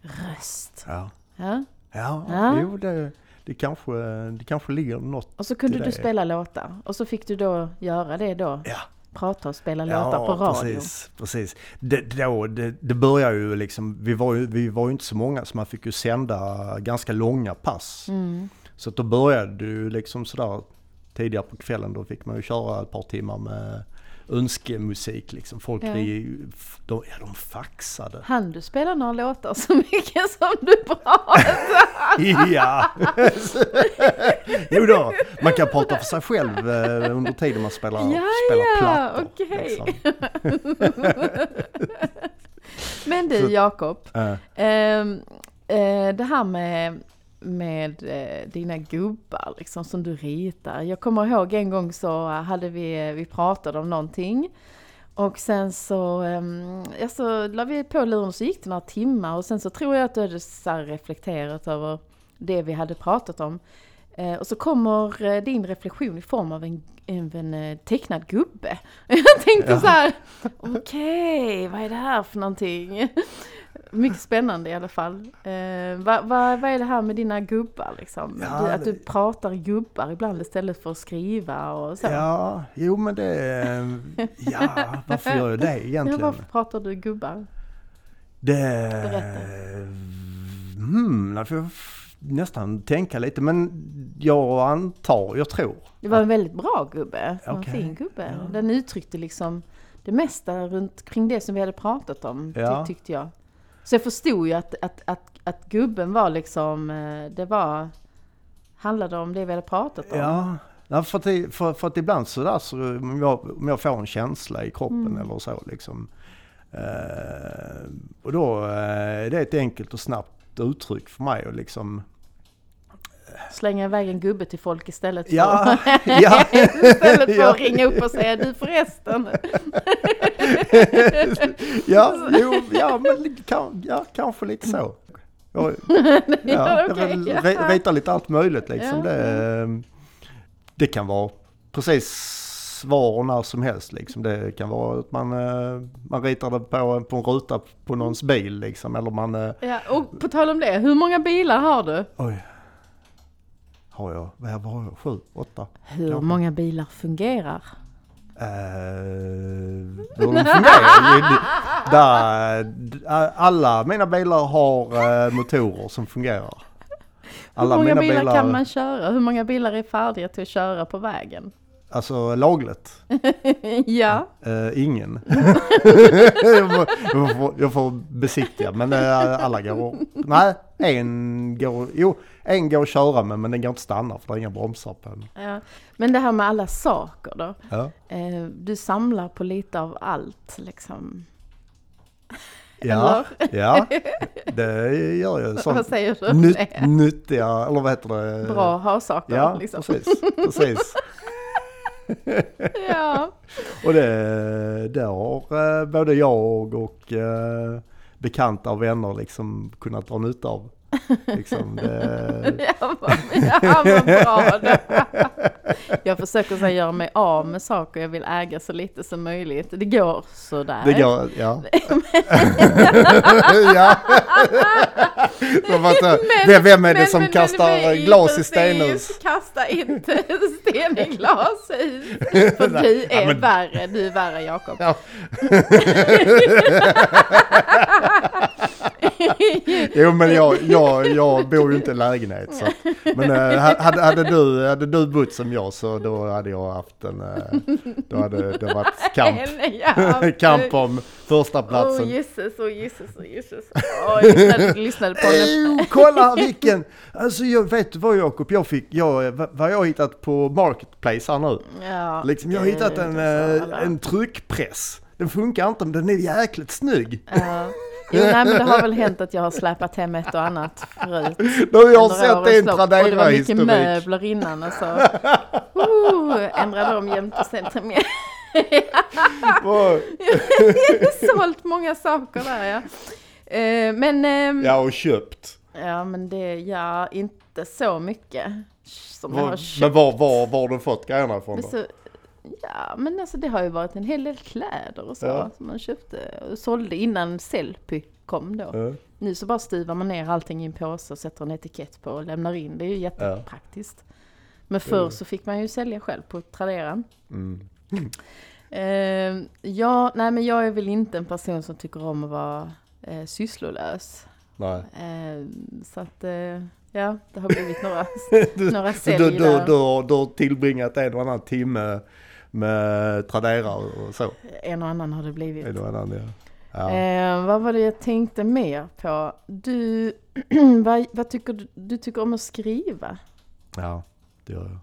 röst. Ja, Ja? ja, Ja. jo det, det, kanske, det kanske ligger något. Och så kunde du spela låtar. Och så fick du då göra det då. Ja. Prata och spela låtar på radio. precis. precis. Det, då, det, det börjar ju liksom, vi var ju, vi var ju inte så många så man fick ju sända ganska långa pass. Mm. Så då började ju liksom sådär tidigare på kvällen då fick man ju köra ett par timmar med önskemusik liksom. Folk Ja. ri- de, ja, de faxade. Han du spela några låtar så mycket som du pratar? Ja! jo då, man kan prata för sig själv eh, under tiden man spelar, Ja, spelar ja, plattor. okej. Liksom. Men du Jakob, Eh, ehm, eh, det här med, med eh, dina gubbar liksom som du ritar. Jag kommer ihåg en gång så hade vi, vi pratade om någonting. Och sen så, um, ja, så la vi på luren och så gick det några timmar och sen så tror jag att du hade så reflekterat över det vi hade pratat om. Eh, och så kommer eh, din reflektion i form av en, en, en tecknad gubbe. Jag tänkte Ja. så här, okej, vad är det här för någonting? Mycket spännande i alla fall. Eh, vad, vad, vad är det här med dina gubbar liksom? Ja, du, att du pratar gubbar ibland istället för att skriva och så. ja, jo men det... eh, Ja, varför gör jag det Ja, egentligen? varför pratar du gubbar? Det... Berätta. Hmm, får jag f- nästan tänka lite men jag antar, jag tror. Det var en väldigt bra gubbe, en fin gubbe. ja. Den uttryckte liksom det mesta runt kring det som vi hade pratat om, Ja. tyckte jag. Så jag förstod ju att, att, att, att gubben var liksom, eh, det var, handlade om det vi hade pratat om. Ja, ja för, att, det- för, för att ibland sådär så om jag, om jag får en känsla i kroppen Mm. eller så liksom. Eh, och då eh, är det ett enkelt och snabbt uttryck för mig och liksom Slänga iväg en gubbe till folk istället för, Ja, ja. istället för Ja. att ringa upp och säga du förresten. ja, jo, ja, men kan, ja, kanske lite så. Ja, vill ja. ritar lite allt möjligt liksom. Det, eh, det kan vara precis var och när som helst liksom. Det kan vara att man, eh, man ritar det på, på en ruta på någons bil liksom. Eller man, eh, Ja, och på tal om det, hur många bilar har du? oj. Har jag, vad har jag, sju, åtta? Hur Kanske. många bilar fungerar? Eh, hur de fungerar? där, d- alla mina bilar har eh, motorer som fungerar. Alla hur många bilar, bilar, kan man köra? Hur många bilar är färdiga till att köra på vägen? alltså lagligt, ja, eh, ingen. jag, får, jag, får, jag får besiktiga men eh, alla går, nej en går, jo en går att köra med men den går inte att stanna för det är inga bromsar på den. ja. Men det här med alla saker då? Ja. Eh, du samlar på lite av allt liksom? Ja, ja, det gör jag. Vad Sånt säger du? nytt, nyttiga, eller vad heter det? Bra ha-saker Ja, liksom. precis. precis. Ja. Och det, det har eh, både jag och eh, bekanta och vänner liksom kunnat dra nytta av. Liksom det, bra. Jag försöker så här göra mig av med saker jag vill äga så lite som möjligt. Det går sådär. Det går, ja. ja. Eh, vem, är det Men- som men- kastar men- glas i stenhus? Kasta inte sten i glashus. För du är ja, men- värre, du är värre Jakob. Ja. Jo men jag, jag, jag bor ju inte i lägenhet så. att- Men eh, hade, hade, du, hade du bott som jag så då hade jag haft en, eh, då hade det varit kamp. Ja, kamp om första Åh platsen. gisses, åh gisses, åh gisses. Åh, jag lyssnade, lyssnade på den. Oh, kolla vilken! Alltså jag vet du vad Jakob, jag fick, jag, vad jag har hittat på Marketplace här nu. Ja, Liksom, jag har hittat en, eh, en tryckpress. Den funkar inte men den är jäkligt snygg. Ja. Jo, nej, men det har väl hänt att jag har släpat hem ett och annat förut. Då har jag under sett lopp. Och det var mycket Tradera-historik. möbler innan och så. Uh, ändrade dem jämt och. Och- Sålt många saker där ja. Eh, men, ehm, Ja och köpt. ja men det, ja inte så mycket som jag har Var, köpt. men var, var, var har du fått grejerna ifrån då? Ja men alltså det har ju varit en hel del kläder och så Ja. som man köpte och sålde innan Sellpy kom då. Ja. Nu så bara stuvar man ner allting i en påse och sätter en etikett på och lämnar in. Det är ju jättepraktiskt. Men förr så fick man ju sälja själv på Tradera. Mm. Eh, ja, nej men jag är väl inte en person som tycker om att vara eh, sysslolös. Nej. Eh, så att, eh, ja, det har blivit några, några Så sälj du, du, du, du har tillbringat en och annan timme med Tradera och så? En och annan har det blivit. En och annan, ja. ja. Eh, vad var det jag tänkte mer på? Du, vad, vad tycker du, du tycker om att skriva? ja, det gör jag.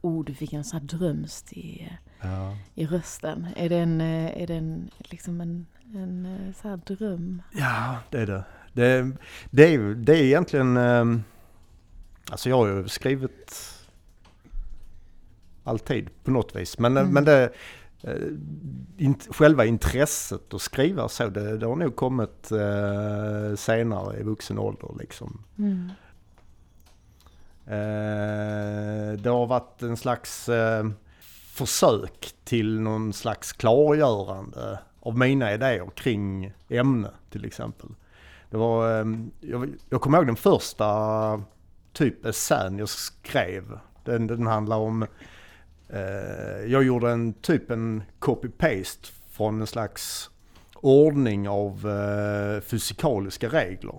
Oh, du fick en sån här drömst i, Ja. i rösten. Är det en, eh, är det en, liksom en, en eh, så här dröm? Ja, det är det. Det, det, är, ju- det är egentligen... ehm, Alltså jag har ju skrivit alltid på något vis. Men, Mm. men det, eh, int, själva intresset att skriva så, det, det har nog kommit eh, senare i vuxen ålder liksom. Mm. Eh, det har varit en slags eh, försök till någon slags klargörande av mina idéer kring ämne till exempel. Det var, eh, jag, jag kommer ihåg den första typ essän jag skrev. Den, den handlar om, eh, Eh, jag gjorde en typ en copy-paste från en slags ordning av eh, fysikaliska regler.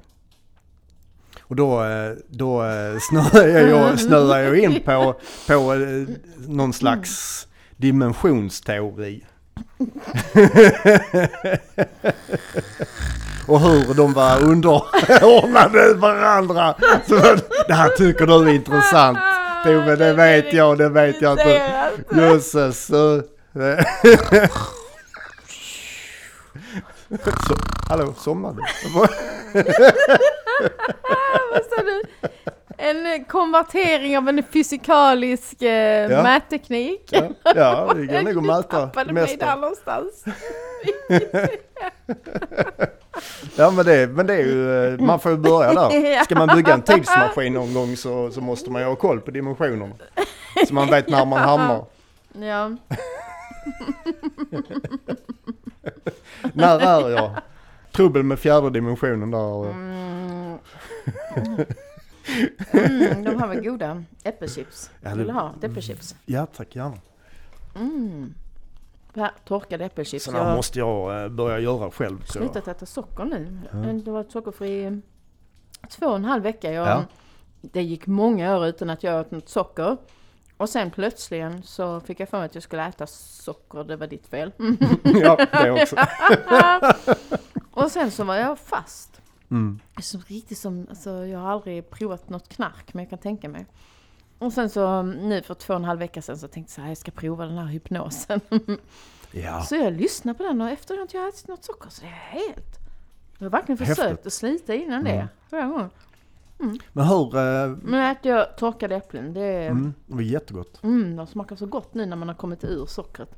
Och då, eh, då snöade jag, snöade jag in på, på någon slags dimensionsteori. Och hur de var underordnade varandra. Så det här tycker du är intressant. Tove, det vet jag, det vet jag inte. Jösses. så- Så, hallå, somnade du? Vad sa du? En konvertering av en fysikalisk eh, Ja. mätteknik. Ja, ja det går nog att mäta tappade det mig där någonstans. Ja men det, men det är ju, eh, man får ju börja där. Ska man bygga en tidsmaskin någon gång så, så måste man ju ha koll på dimensionerna. Så man vet när man hamnar. Ja. När är jag? Trubbel med fjärde dimensionen där. eh. Mm. Mm, de har väl goda äppelchips? Vill du ha äppelchips? Ja tack gärna. Mm. Här, torkade äppelchips. Sådana Jag här har måste jag eh, börja göra själv. jag. slutat äta socker nu. Ja. Det var sockerfri två och en halv vecka. Jag, Ja. Det gick många år utan att jag åt något socker. Och sen plötsligen så fick jag för mig att jag skulle äta socker. Det var ditt fel. ja, det också. och sen så var jag fast. Mm. Som riktigt som, alltså jag har aldrig provat något knark men jag kan tänka mig. Och sen så nu för två och en halv vecka sedan så tänkte jag så här, jag ska prova den här hypnosen. Ja. Så jag lyssnade på den och efter att jag ätit något socker så det är helt... Jag har verkligen Häftigt. försökt att slita innan Mm. det. Flera gånger. Men hur... eh, Men att jag torkade äpplen, det, mm. Mm, det var jättegott. de smakar så gott nu när man har kommit ur sockret.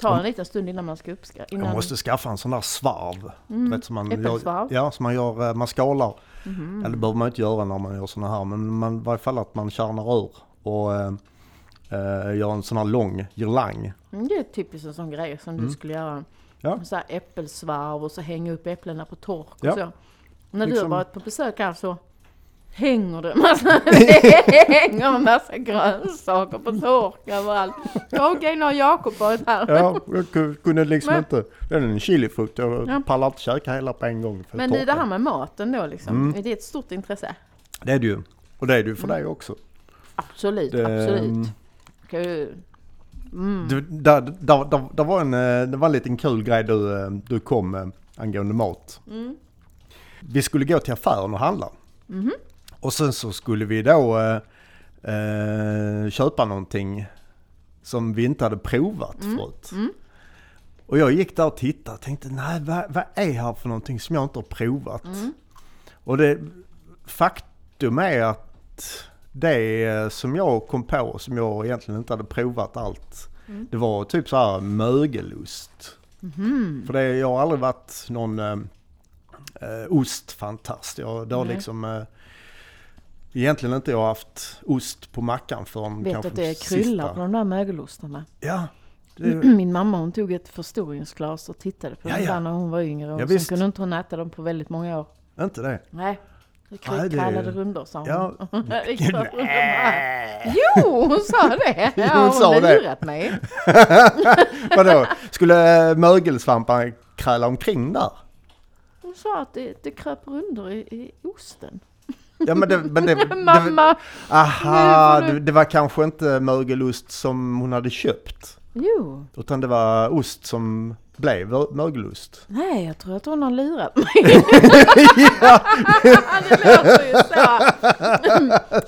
Tar en liten stund innan man ska uppskatta. Jag Innan... måste skaffa en sån där svarv. Mm. Vet, som man? Gör, ja, som man gör, eh, man skalar. Mhm. Eller det behöver man inte göra när man gör såna här. Men man, i varje fall att man kärnar ur. Och, eh, eh, göra en sån här lång girlang. Mm, Det är typiskt en sån grej som du Mm. skulle göra. Ja. Så här äppelsvarv och så hänga upp äpplena på tork och Ja. så. När du har Liksom- varit på besök här så hänger det massa, det hänger en massa grönsaker på tork överallt. Okej, nu har Jakob varit här. Ja, jag ku- kunde liksom Men- inte, det är en chilifrukt, jag Ja. pallar inte käka hela på en gång. Men det är det här med maten då liksom, Mm. är det ett stort intresse? Det är det ju. Och det är det ju för Mm. dig också. Absolut, Det, absolut. Mm. Du, där, där, där, där var en, eh, det var en liten kul grej du, eh, du kom med angående mat. Mm. Vi skulle gå till affären och handla. Mhm. Och sen så skulle vi då eh, eh, köpa någonting som vi inte hade provat Mm. förut. Mm. Och jag gick där och tittade och tänkte, nej vad, vad är här för någonting som jag inte har provat? Mm. Och det, faktum är att det som jag kom på, som jag egentligen inte hade provat allt, Mm. det var typ så här mögelost. Mhm. För det, jag har aldrig varit någon eh, eh, ostfantast. Jag, det har liksom eh, egentligen inte jag haft ost på mackan förrän Vet kanske att det sista. kryllar på de där mögelostarna? Ja, det, Min mamma hon tog ett förstoringsglas och tittade på Ja, dem ja. när hon var yngre. Och Ja, sen visst. kunde inte hon äta dem på väldigt många år. inte det. Nej. Det Nej, det- kallade rundor sa hon. Ja. Bara. Jo, hon sa det! Ja, Hon hon sa har det. lurat mig. Vadå, skulle mögelsvamparna kräla omkring där? Hon sa att det, det kröp rundor i, i osten. Ja men det, men det, det, Mamma! aha, får du- det, det var kanske inte mögelost som hon hade köpt. Jo. Utan det var ost som blev mö- mögelost. Nej, jag tror att hon har lurat mig. det låter ju så.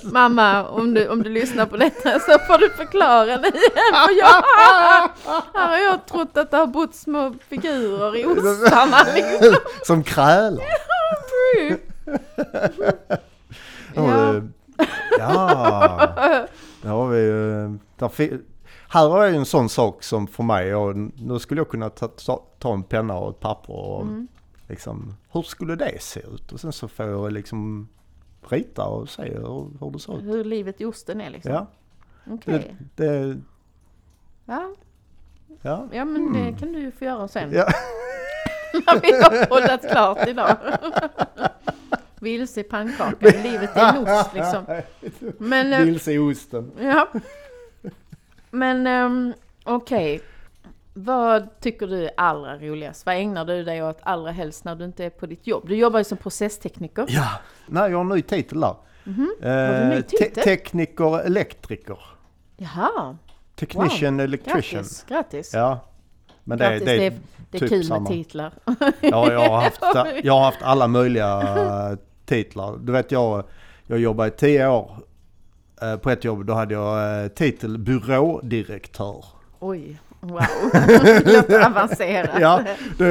Mamma, om du, om du lyssnar på detta så får du förklara det igen. För jag, här har jag trott att det har bott små figurer i ostarna. Liksom. som krälar. Ja. Ja. Där har vi ju- där Här jag ju en sån sak som för mig, och nu skulle jag kunna ta, ta, ta en penna och ett papper och Mm. liksom, hur skulle det se ut? Och sen så får jag liksom rita och se hur, hur det ser ut. Hur livet i osten är liksom. Ja, Okej. det, det, Ja, ja. ja, men det kan du ju få göra sen. Ja. När vi har poddat klart idag. Vilse i pannkakan, livet är en ost liksom. Men, eh, Vilse i osten. ja. Men um, okej. Vad tycker du är allra roligast? Vad ägnar du dig åt allra helst när du inte är på ditt jobb? Du jobbar ju som processtekniker. Ja, nej jag har en ny titel där. Eh, du en ny te- tekniker, elektriker. Jaha, Technician, electrician. grattis, grattis. Ja. Men det, grattis, det, det, är, det är typ kul samma. med titlar. Ja, jag har haft, jag har haft alla möjliga eh, titlar. Du vet jag, jag jobbade i tio år eh, på ett jobb. Då hade jag eh, titel byrådirektör. Oj, wow. Låter avancerat. Ja, det,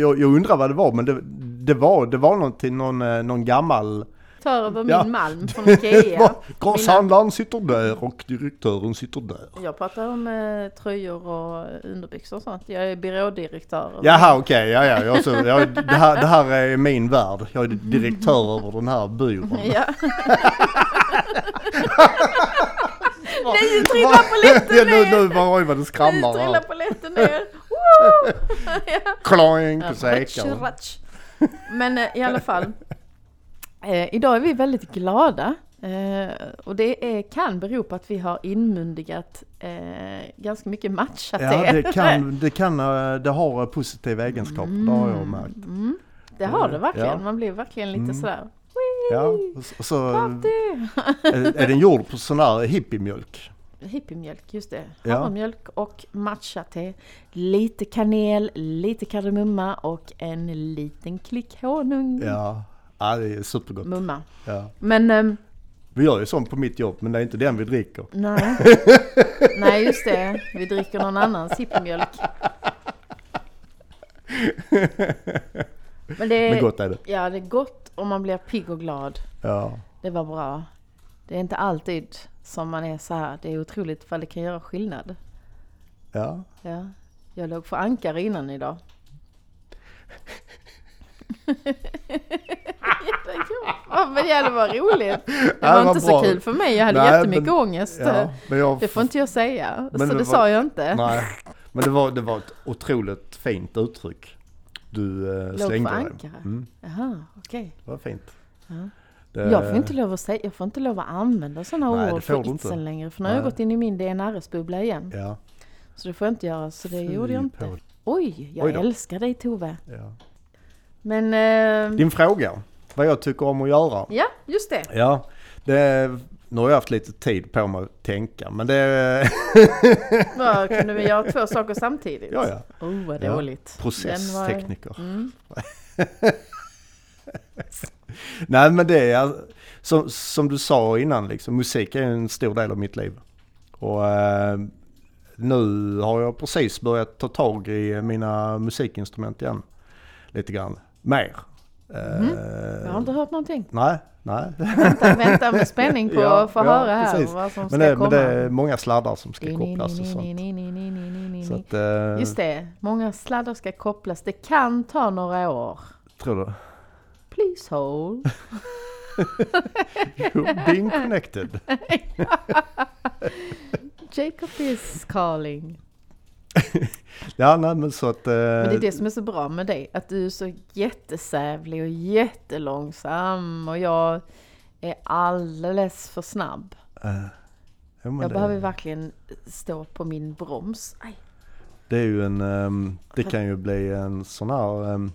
jag, jag undrar vad det var men det, det var, det var någonting, någon, eh, någon gammal... Tar över min Ja. malm från Ikea. Grosshandlaren sitter där och direktören sitter där. Jag pratar om eh, tröjor och underbyxor och sånt. Jag är byrådirektör. Jaha okej, ja, ja, jag, så, ja det, här, det här är min värld. Jag är direktör över den här byrån. Ja. Nej, trillar polletten ja, nu, ner! nu var oj vad det Nu skramlar här. polletten ner! Kloink, ratsch. Men eh, i alla fall. Eh, idag är vi väldigt glada. Eh, och det är, kan bero på att vi har inmundigat eh, ganska mycket matchat Ja det kan, det kan, eh, det har positiva egenskaper, det har jag märkt. Mm, det har det verkligen. Ja. Man blir verkligen lite Mm. sådär. Ja, och så- är, är den gjord på sån här hippiemjölk. Hippiemjölk, just det. Ja. Havremjölk och matcha-te. Lite kanel, lite kardemumma och en liten klick honung. Ja, ja det är supergott. Mumma. Ja. Men ehm, Vi gör ju sånt på mitt jobb men det är inte den vi dricker. nej. nej, just det. Vi dricker någon annans hippiemjölk. Men det är, Men gott är det. ja, det är gott och man blir pigg och glad. Ja. Det var bra. Det är inte alltid som man är så här. Det är otroligt vad det kan göra skillnad. Ja. Ja. Jag låg för ankare innan idag. Ja, men det var roligt. Det var det var inte så bra. kul för mig. Jag hade Nej, jättemycket men- ångest. Ja, men jag, Det får inte jag säga. Så det det, var- sa jag inte. Nej, men det var, det var ett otroligt fint uttryck du eh, slängde dig. ankare. Mm, Jaha, okej. det var fint. Ja. Det, Jag får inte lov att säga, jag får inte lov att använda sådana Nej, ord för itsen längre. För nu har jag gått in i min DNRS-bubbla igen. Ja. Så det får jag inte göra, så det gjorde jag Fy inte. på- Oj, jag Oj älskar dig Tove. Ja. Men, eh, Din fråga, vad jag tycker om att göra. ja just det. Ja, det, nu har jag haft lite tid på mig att tänka men det, Vad, kunde vi göra två saker samtidigt? ja ja, Oh, vad Ja. dåligt. Den var- processtekniker. Mm. Nej men det är som, som du sa innan liksom, musik är en stor del av mitt liv. Och eh, nu har jag precis börjat ta tag i mina musikinstrument igen. Lite grann, mer. Eh, Jag har inte hört någonting. Nej, nej. Vänta, vänta med spänning på Ja, att få ja, höra här precis. vad som ska Men det, komma. men det är många sladdar som ska kopplas och sånt. Så att, eh, Just det, många sladdar ska kopplas. Det kan ta några år. tror du? Please hold. You're being connected. Jacob is calling. Ja, nej men så att... eh, Men det är det som är så bra med dig, att du är så jättesävlig och jättelångsam och jag är alldeles för snabb. eh, ja, Jag det, behöver verkligen stå på min broms. Aj. det är ju en... ehm, det kan ju bli en sån här um,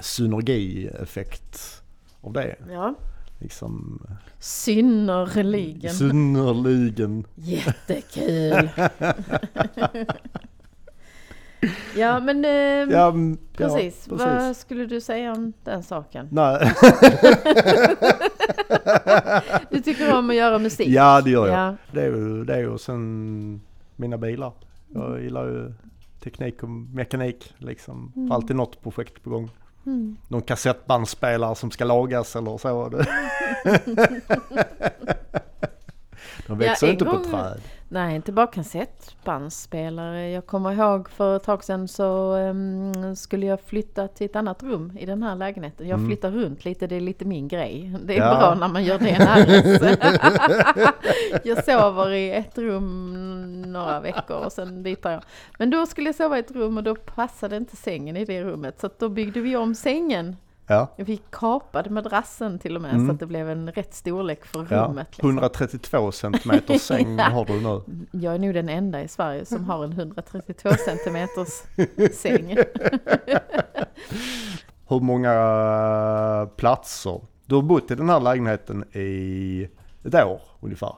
synergieffekt av det. Ja. Liksom Synnerligen. synnerligen. Jättekul! ja men eh, Ja, mm, ja, precis. Vad skulle du säga om den saken? Nej. Du tycker om att göra musik? ja, det gör jag. Ja. Det är ju det ju sen mina bilar. Jag gillar ju teknik och mekanik liksom. Mm. Alltid något projekt på gång. Mm. Någon kassettbandspelare som ska lagas eller så. De växer en inte på gång- träd. Nej, inte bara kassettbandspelare. Jag kommer ihåg för ett tag sedan så ehm, skulle jag flytta till ett annat rum i den här lägenheten. Jag Mm. flyttar runt lite, det är lite min grej. Det är Ja. bra när man gör det NRS. jag sover i ett rum några veckor och sen byter jag. Men då skulle jag sova i ett rum och då passade inte sängen i det rummet. Så då byggde vi om sängen. Ja, Jag fick madrassen till och med Mm. så att det blev en rätt storlek för ja. rummet. Liksom. 132 centimeter säng har du nu. Jag är nog den enda i Sverige som har en 132 centimeters säng. Hur många eh, platser? Du har bott i den här lägenheten i ett år ungefär.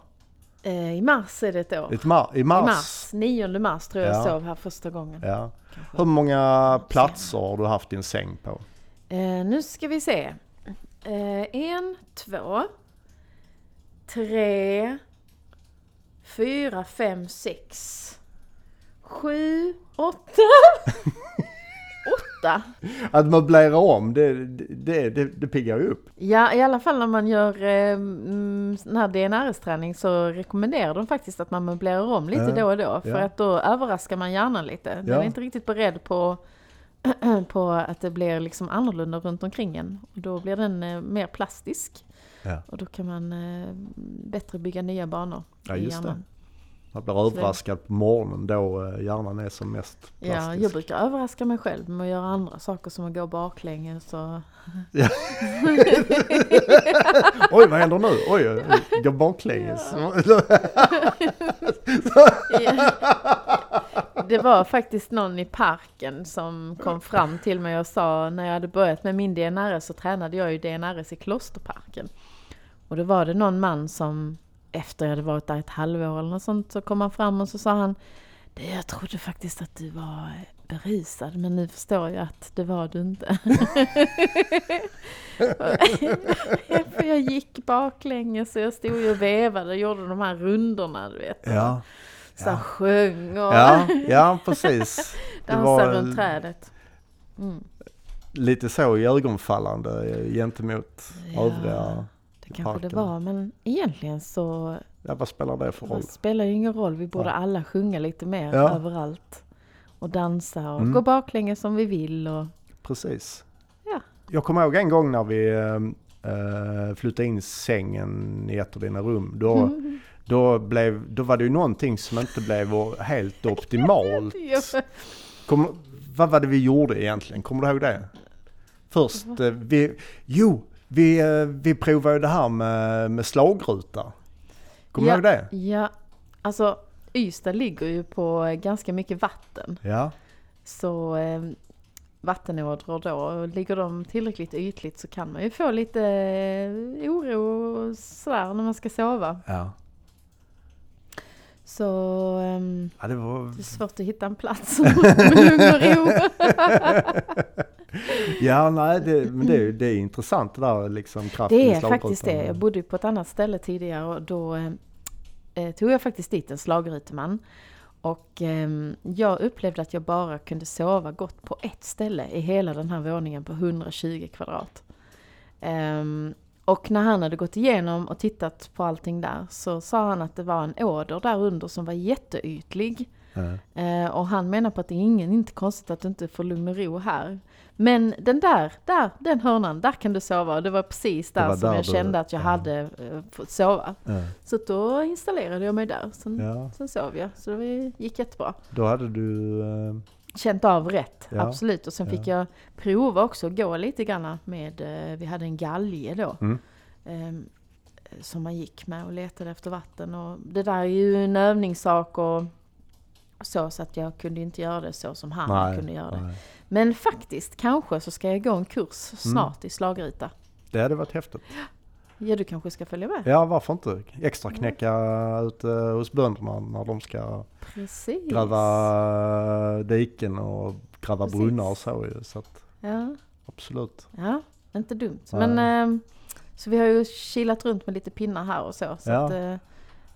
Eh, I mars är det ett år. Ett mar- I I mars. mars, 9 mars tror jag Ja. sov här första gången. Ja. Hur många platser har du haft din säng på? Eh, nu ska vi se. Eh, en, två, tre, fyra, fem, sex, sju, åtta. åtta. Att möblera om, det, det, det, det piggar ju upp. Ja, i alla fall när man gör eh, mm, sån här DNRS-träning så rekommenderar de faktiskt att man möblerar om lite Ja, då och då. För ja. att då överraskar man hjärnan lite. Den Ja. är inte riktigt beredd på, på att det blir liksom annorlunda runt omkring en. Och då blir den eh, mer plastisk. Ja. Och då kan man eh, bättre bygga nya banor Ja, i just det. hjärnan. Man blir överraskad på morgonen då eh, hjärnan är som mest Ja, plastisk. jag brukar överraska mig själv med att göra andra saker som att gå baklänges och Oj, vad händer nu? Oj, går baklänges. Det var faktiskt någon i parken som kom fram till mig och sa när jag hade börjat med min DNRS så tränade jag ju DNRS i Klosterparken. Och då var det någon man som efter jag hade varit där ett halvår eller något sånt så kom han fram och så sa han "Du, Jag trodde faktiskt att du var berusad men nu förstår jag att det var du inte. För jag gick baklänges och jag stod ju och vevade och gjorde de här rundorna du vet. Ja, så Ja. sjöng och ja, ja precis. Det dansade runt trädet. Mm. lite så iögonfallande eh, gentemot Ja. övriga. Det kanske det parken. var, men egentligen så Ja, vad spelar det för roll? det spelar ju ingen roll. Vi borde Ja. alla sjunga lite mer Ja. överallt. Och dansa och Mm. gå baklänges som vi vill. Och... Precis. Ja. Jag kommer ihåg en gång när vi, eh, eh, flytta in sängen i ett av dina rum. Då, Mm. Då, blev, då var det ju någonting som inte blev helt optimalt. Kom, vad var det vi gjorde egentligen? Kommer du ihåg det? Först, eh, vi, jo, vi, eh, vi provade ju det här med, med slagruta. Kommer Ja. du ihåg det? ja, alltså Ystad ligger ju på eh, ganska mycket vatten. Ja. Så eh, vattenådror då, ligger de tillräckligt ytligt så kan man ju få lite oro och sådär när man ska sova. Ja. Så ehm, ja det var, det är svårt att hitta en plats med lugn och ro. ja, nej, det, men det, är det är intressant det där liksom kraften Det är faktiskt det. Jag bodde på ett annat ställe tidigare och då eh, eh, tog jag faktiskt dit en slagruteman. Och ehm, jag upplevde att jag bara kunde sova gott på ett ställe i hela den här våningen på 120 kvadrat. Ehm, och när han hade gått igenom och tittat på allting där så sa han att det var en åder där under som var jätteytlig. Ja. Eh, och han menar på att det är ingen, inte konstigt att du inte får lugn och ro här. Men den där, där, den hörnan, där kan du sova. Och det var precis där var som där jag du- kände att jag ja. hade eh, fått sova. Ja. Så då installerade jag mig där. Sen, ja, sen sov jag. Så det gick jättebra. då hade du... eh, Känt av rätt, Ja, absolut. Och sen ja. fick jag prova också att gå lite grann med, eh, vi hade en galge då. Mm. ehm, som man gick med och letade efter vatten. Och det där är ju en övningssak och så, så att jag kunde inte göra det så som han kunde göra det. nej. Men faktiskt, kanske så ska jag gå en kurs snart i slagruta. Det hade varit häftigt. Ja, du kanske ska följa med? Ja, varför inte? Extra knäcka ute hos bönderna när de ska Precis. gräva diken och gräva Precis. brunnar och så. Så att, Ja, absolut. ja, inte dumt. Nej. Men ehm, så vi har ju kilat runt med lite pinnar här och så. så Ja. att, eh,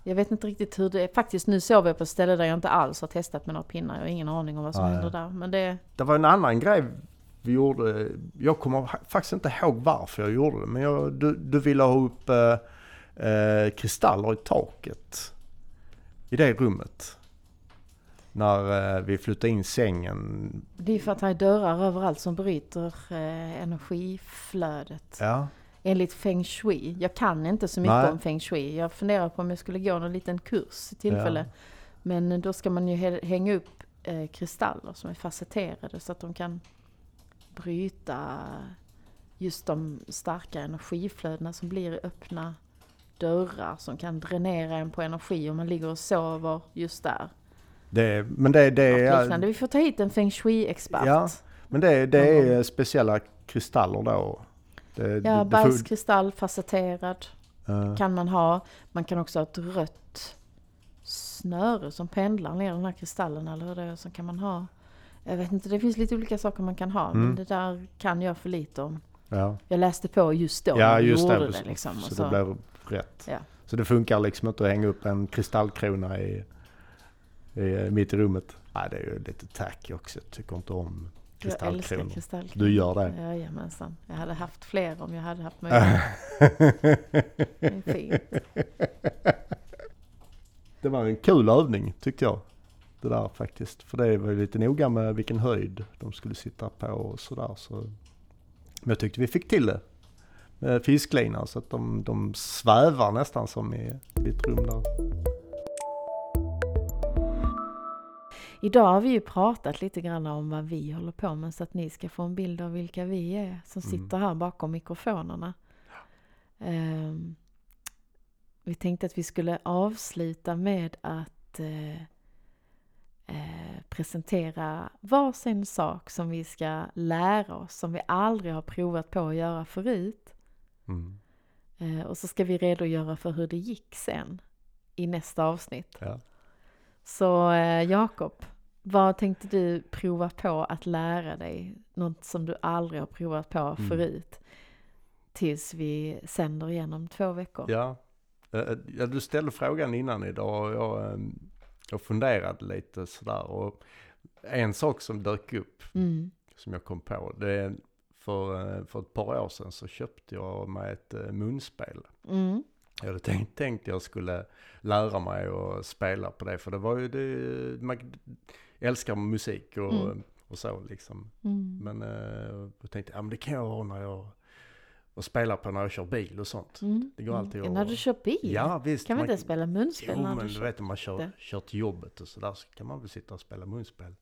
jag vet inte riktigt hur det är. Faktiskt nu sover jag på ett ställe där jag inte alls har testat med några pinnar. Jag har ingen aning om vad som Nej. händer där. Men det, Det var en annan grej vi gjorde. Jag kommer faktiskt inte ihåg varför jag gjorde det. Men jag, du, du ville ha upp eh, eh, kristaller i taket. I det rummet. När eh, vi flyttade in sängen. det är för att det är dörrar överallt som bryter eh, energiflödet. Ja, Enligt feng shui. Jag kan inte så mycket Nej. om feng shui. Jag funderar på om jag skulle gå någon liten kurs i tillfälle. Men då ska man ju hä- hänga upp eh, kristaller som är facetterade så att de kan bryta just de starka energiflödena som blir öppna dörrar som kan dränera en på energi om man ligger och sover just där. det, men det, det, är. Vi får ta hit en feng shui-expert. Ja, men det, det är speciella kristaller då. Det, Ja, bergskristall facetterad eh, kan man ha. Man kan också ha ett rött snöre som pendlar ner den här kristallen eller hur det är. Så kan man ha. Jag vet inte, det finns lite olika saker man kan ha. Mm. Men det där kan jag för lite om. ja. Jag läste på just då Ja, just gjorde det. det. liksom, så, så. det blev rätt. Ja. Så det funkar liksom inte att hänga upp en kristallkrona i, i, mitt i rummet. Nej, det är ju lite tacky också. Jag tycker inte om jag älskar kristallkronor. kristallkronor. Du gör det? Jajamensan. Jag hade haft fler om jag hade haft möjlighet. det är fint. det var en kul övning tyckte jag. Det där faktiskt. För det var ju lite noga med vilken höjd de skulle sitta på och sådär. Så. Men jag tyckte vi fick till det. Med fisklina så att de, de svävar nästan som i ditt rum där. Idag har vi ju pratat lite grann om vad vi håller på med så att ni ska få en bild av vilka vi är som Mm. sitter här bakom mikrofonerna. Ehm, vi tänkte att vi skulle avsluta med att eh, eh, presentera varsin sak som vi ska lära oss som vi aldrig har provat på att göra förut. Mm. Eh, och så ska vi redogöra för hur det gick sen i nästa avsnitt. Ja. Så eh, Jakob, vad tänkte du prova på att lära dig? Något som du aldrig har provat på Mm. förut. Tills vi sänder igen om två veckor. Ja. Ja, du ställde frågan innan idag och jag, jag funderade lite sådär. Och en sak som dök upp Mm. som jag kom på. Det för, eh, för ett par år sedan så köpte jag mig ett eh, munspel. Mm. Jag hade tänkt, tänkt jag skulle lära mig att spela på det. För det var ju det, man älskar musik och, Mm. och så liksom. Mm. Men eh, jag tänkte, ja men det kan jag ha när jag och spelar på när jag kör bil och sånt. Mm. Det går alltid Mm. När du kör bil? Ja visst. Kan man- inte spela munspel Jo när men du du vet om man kör, kör till jobbet och sådär så kan man väl sitta och spela munspel.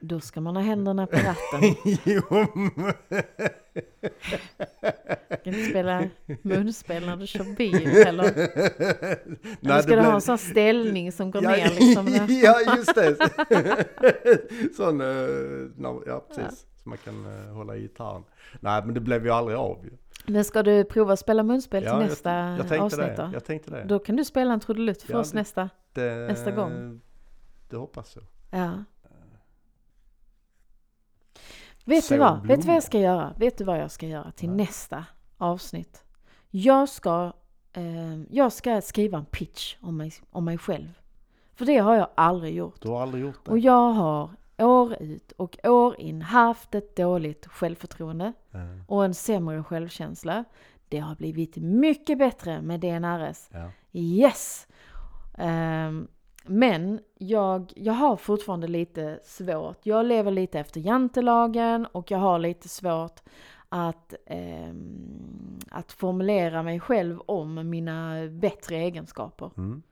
Då ska man ha händerna på ratten. jo kan inte spela munspel när du kör bil eller? Eller Nej, ska du ha en sån ställning som går ja, ner liksom? där? ja just det. sån, uh, no, ja precis. Så man kan eh, hålla i gitarren. Nej men det blev ju aldrig av ju. Men ska du prova att spela munspel Ja, till jag- nästa Jag tänkte avsnitt det. då? Jag tänkte det. Då kan du spela en trudelutt för Ja, oss det- nästa. det. nästa gång. Det hoppas jag. Ja. Vet Så du vad? Vet du vad jag ska göra? Vet du vad jag ska göra till Nej. nästa avsnitt? Jag ska, eh, jag ska skriva en pitch om mig, om mig själv. För det har jag aldrig gjort. Du har aldrig gjort det? Och jag har år ut och år in haft ett dåligt självförtroende Ja, och en sämre självkänsla. Det har blivit mycket bättre med DNRS. ja. Yes! Ehm, men jag, jag har fortfarande lite svårt. Jag lever lite efter jantelagen och jag har lite svårt att, ehm, att formulera mig själv om mina bättre egenskaper. Mm.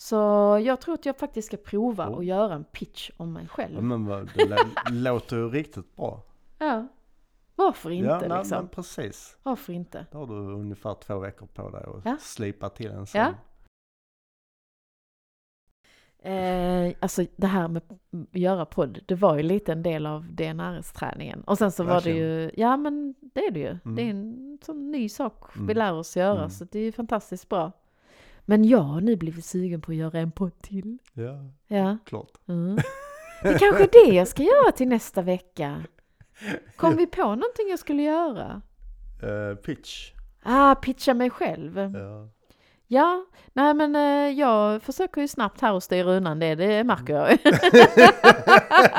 Så jag tror att jag faktiskt ska prova att göra en pitch om mig Ja, själv. men vad- det lå- låter ju riktigt bra. Ja. Varför inte ja, nej, liksom? men precis. Varför inte? Då har du ungefär två veckor på dig att Ja. slipa till en sån. Ja. Eh, alltså det här med att göra podd, det var ju lite en del av DNRS-träningen. Och sen så var det ju, ja men det är det ju. Det är en sån ny sak vi Mm. lär oss göra, Mm. så det är ju fantastiskt bra. Men jag har nu blivit sugen på att göra en podd till. Ja, Ja. klart. Mm. Det är kanske är det jag ska göra till nästa vecka. Kom vi på någonting jag skulle göra? Eh, pitch. Ah, pitcha mig själv. Ja. Ja, nej men eh, jag försöker ju snabbt här och styra undan det, det märker jag.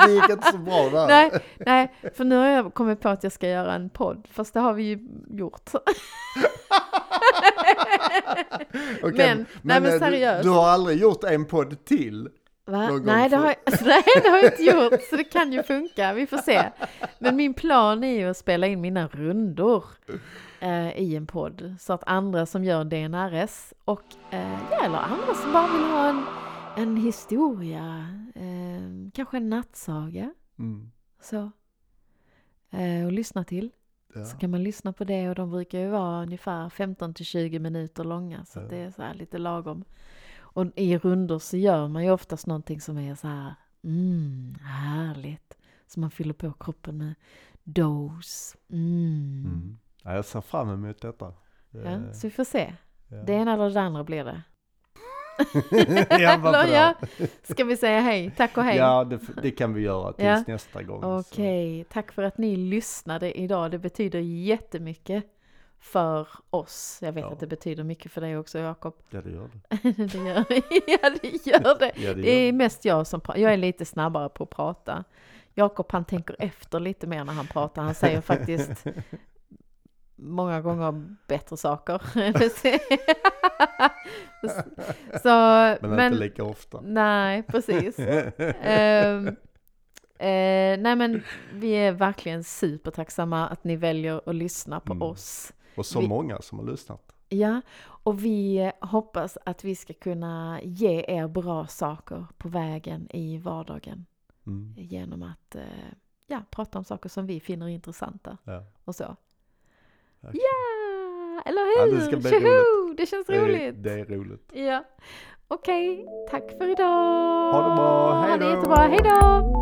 det gick inte så bra där. nej, nej, för nu har jag kommit på att jag ska göra en podd, fast det har vi ju gjort. Okej, men- nej, men eh, seriöst. Du, du har aldrig gjort en podd till? Nej, det har, jag, nej, det har jag inte gjort, så det kan ju funka, vi får se. Men min plan är ju att spela in mina rundor eh, i en podd, så att andra som gör DNRS och, eh, ja, eller andra som bara vill ha en, en historia, eh, kanske en nattsaga, Mm. så, eh, och lyssna till. Ja. Så kan man lyssna på det och de brukar ju vara ungefär 15 till 20 minuter långa så Ja. det är så lite lagom. Och i rundor så gör man ju oftast någonting som är så här, mm, härligt. Så man fyller på kroppen med dos. Mm. Mm. Ja, jag ser fram emot detta. Ja, Eh, så vi får se. ja. Det ena eller det andra blir det. ja, Eller ja, ska vi säga hej? Tack och hej. Ja, det, det kan vi göra tills Ja. nästa gång. Okej, tack för att ni lyssnade idag. Det betyder jättemycket för oss. Jag vet Ja. att det betyder mycket för dig också Jakob. Så. Ja, det gör det. det gör ja, det. Gör det. Ja, det Det är gör det. mest jag som pratar. Jag är lite snabbare på att prata. Jakob han tänker efter lite mer när han pratar. Han säger faktiskt många gånger bättre saker. Så, Men, men, inte lika ofta. nej, precis. Ehm, eh, nej men vi är verkligen supertacksamma att ni väljer att lyssna på Mm. oss. Och så vi- många som har lyssnat. Ja, och vi hoppas att vi ska kunna ge er bra saker på vägen i vardagen Mm. genom att eh, ja, prata om saker som vi finner intressanta Ja. och så. Ja, eller Ja, hur? det ska bli Tjoho! Det känns Det är, roligt. det är roligt. Ja. Okej, tack för idag. Ha det bra. Hej Ha det då. jättebra. Hej då!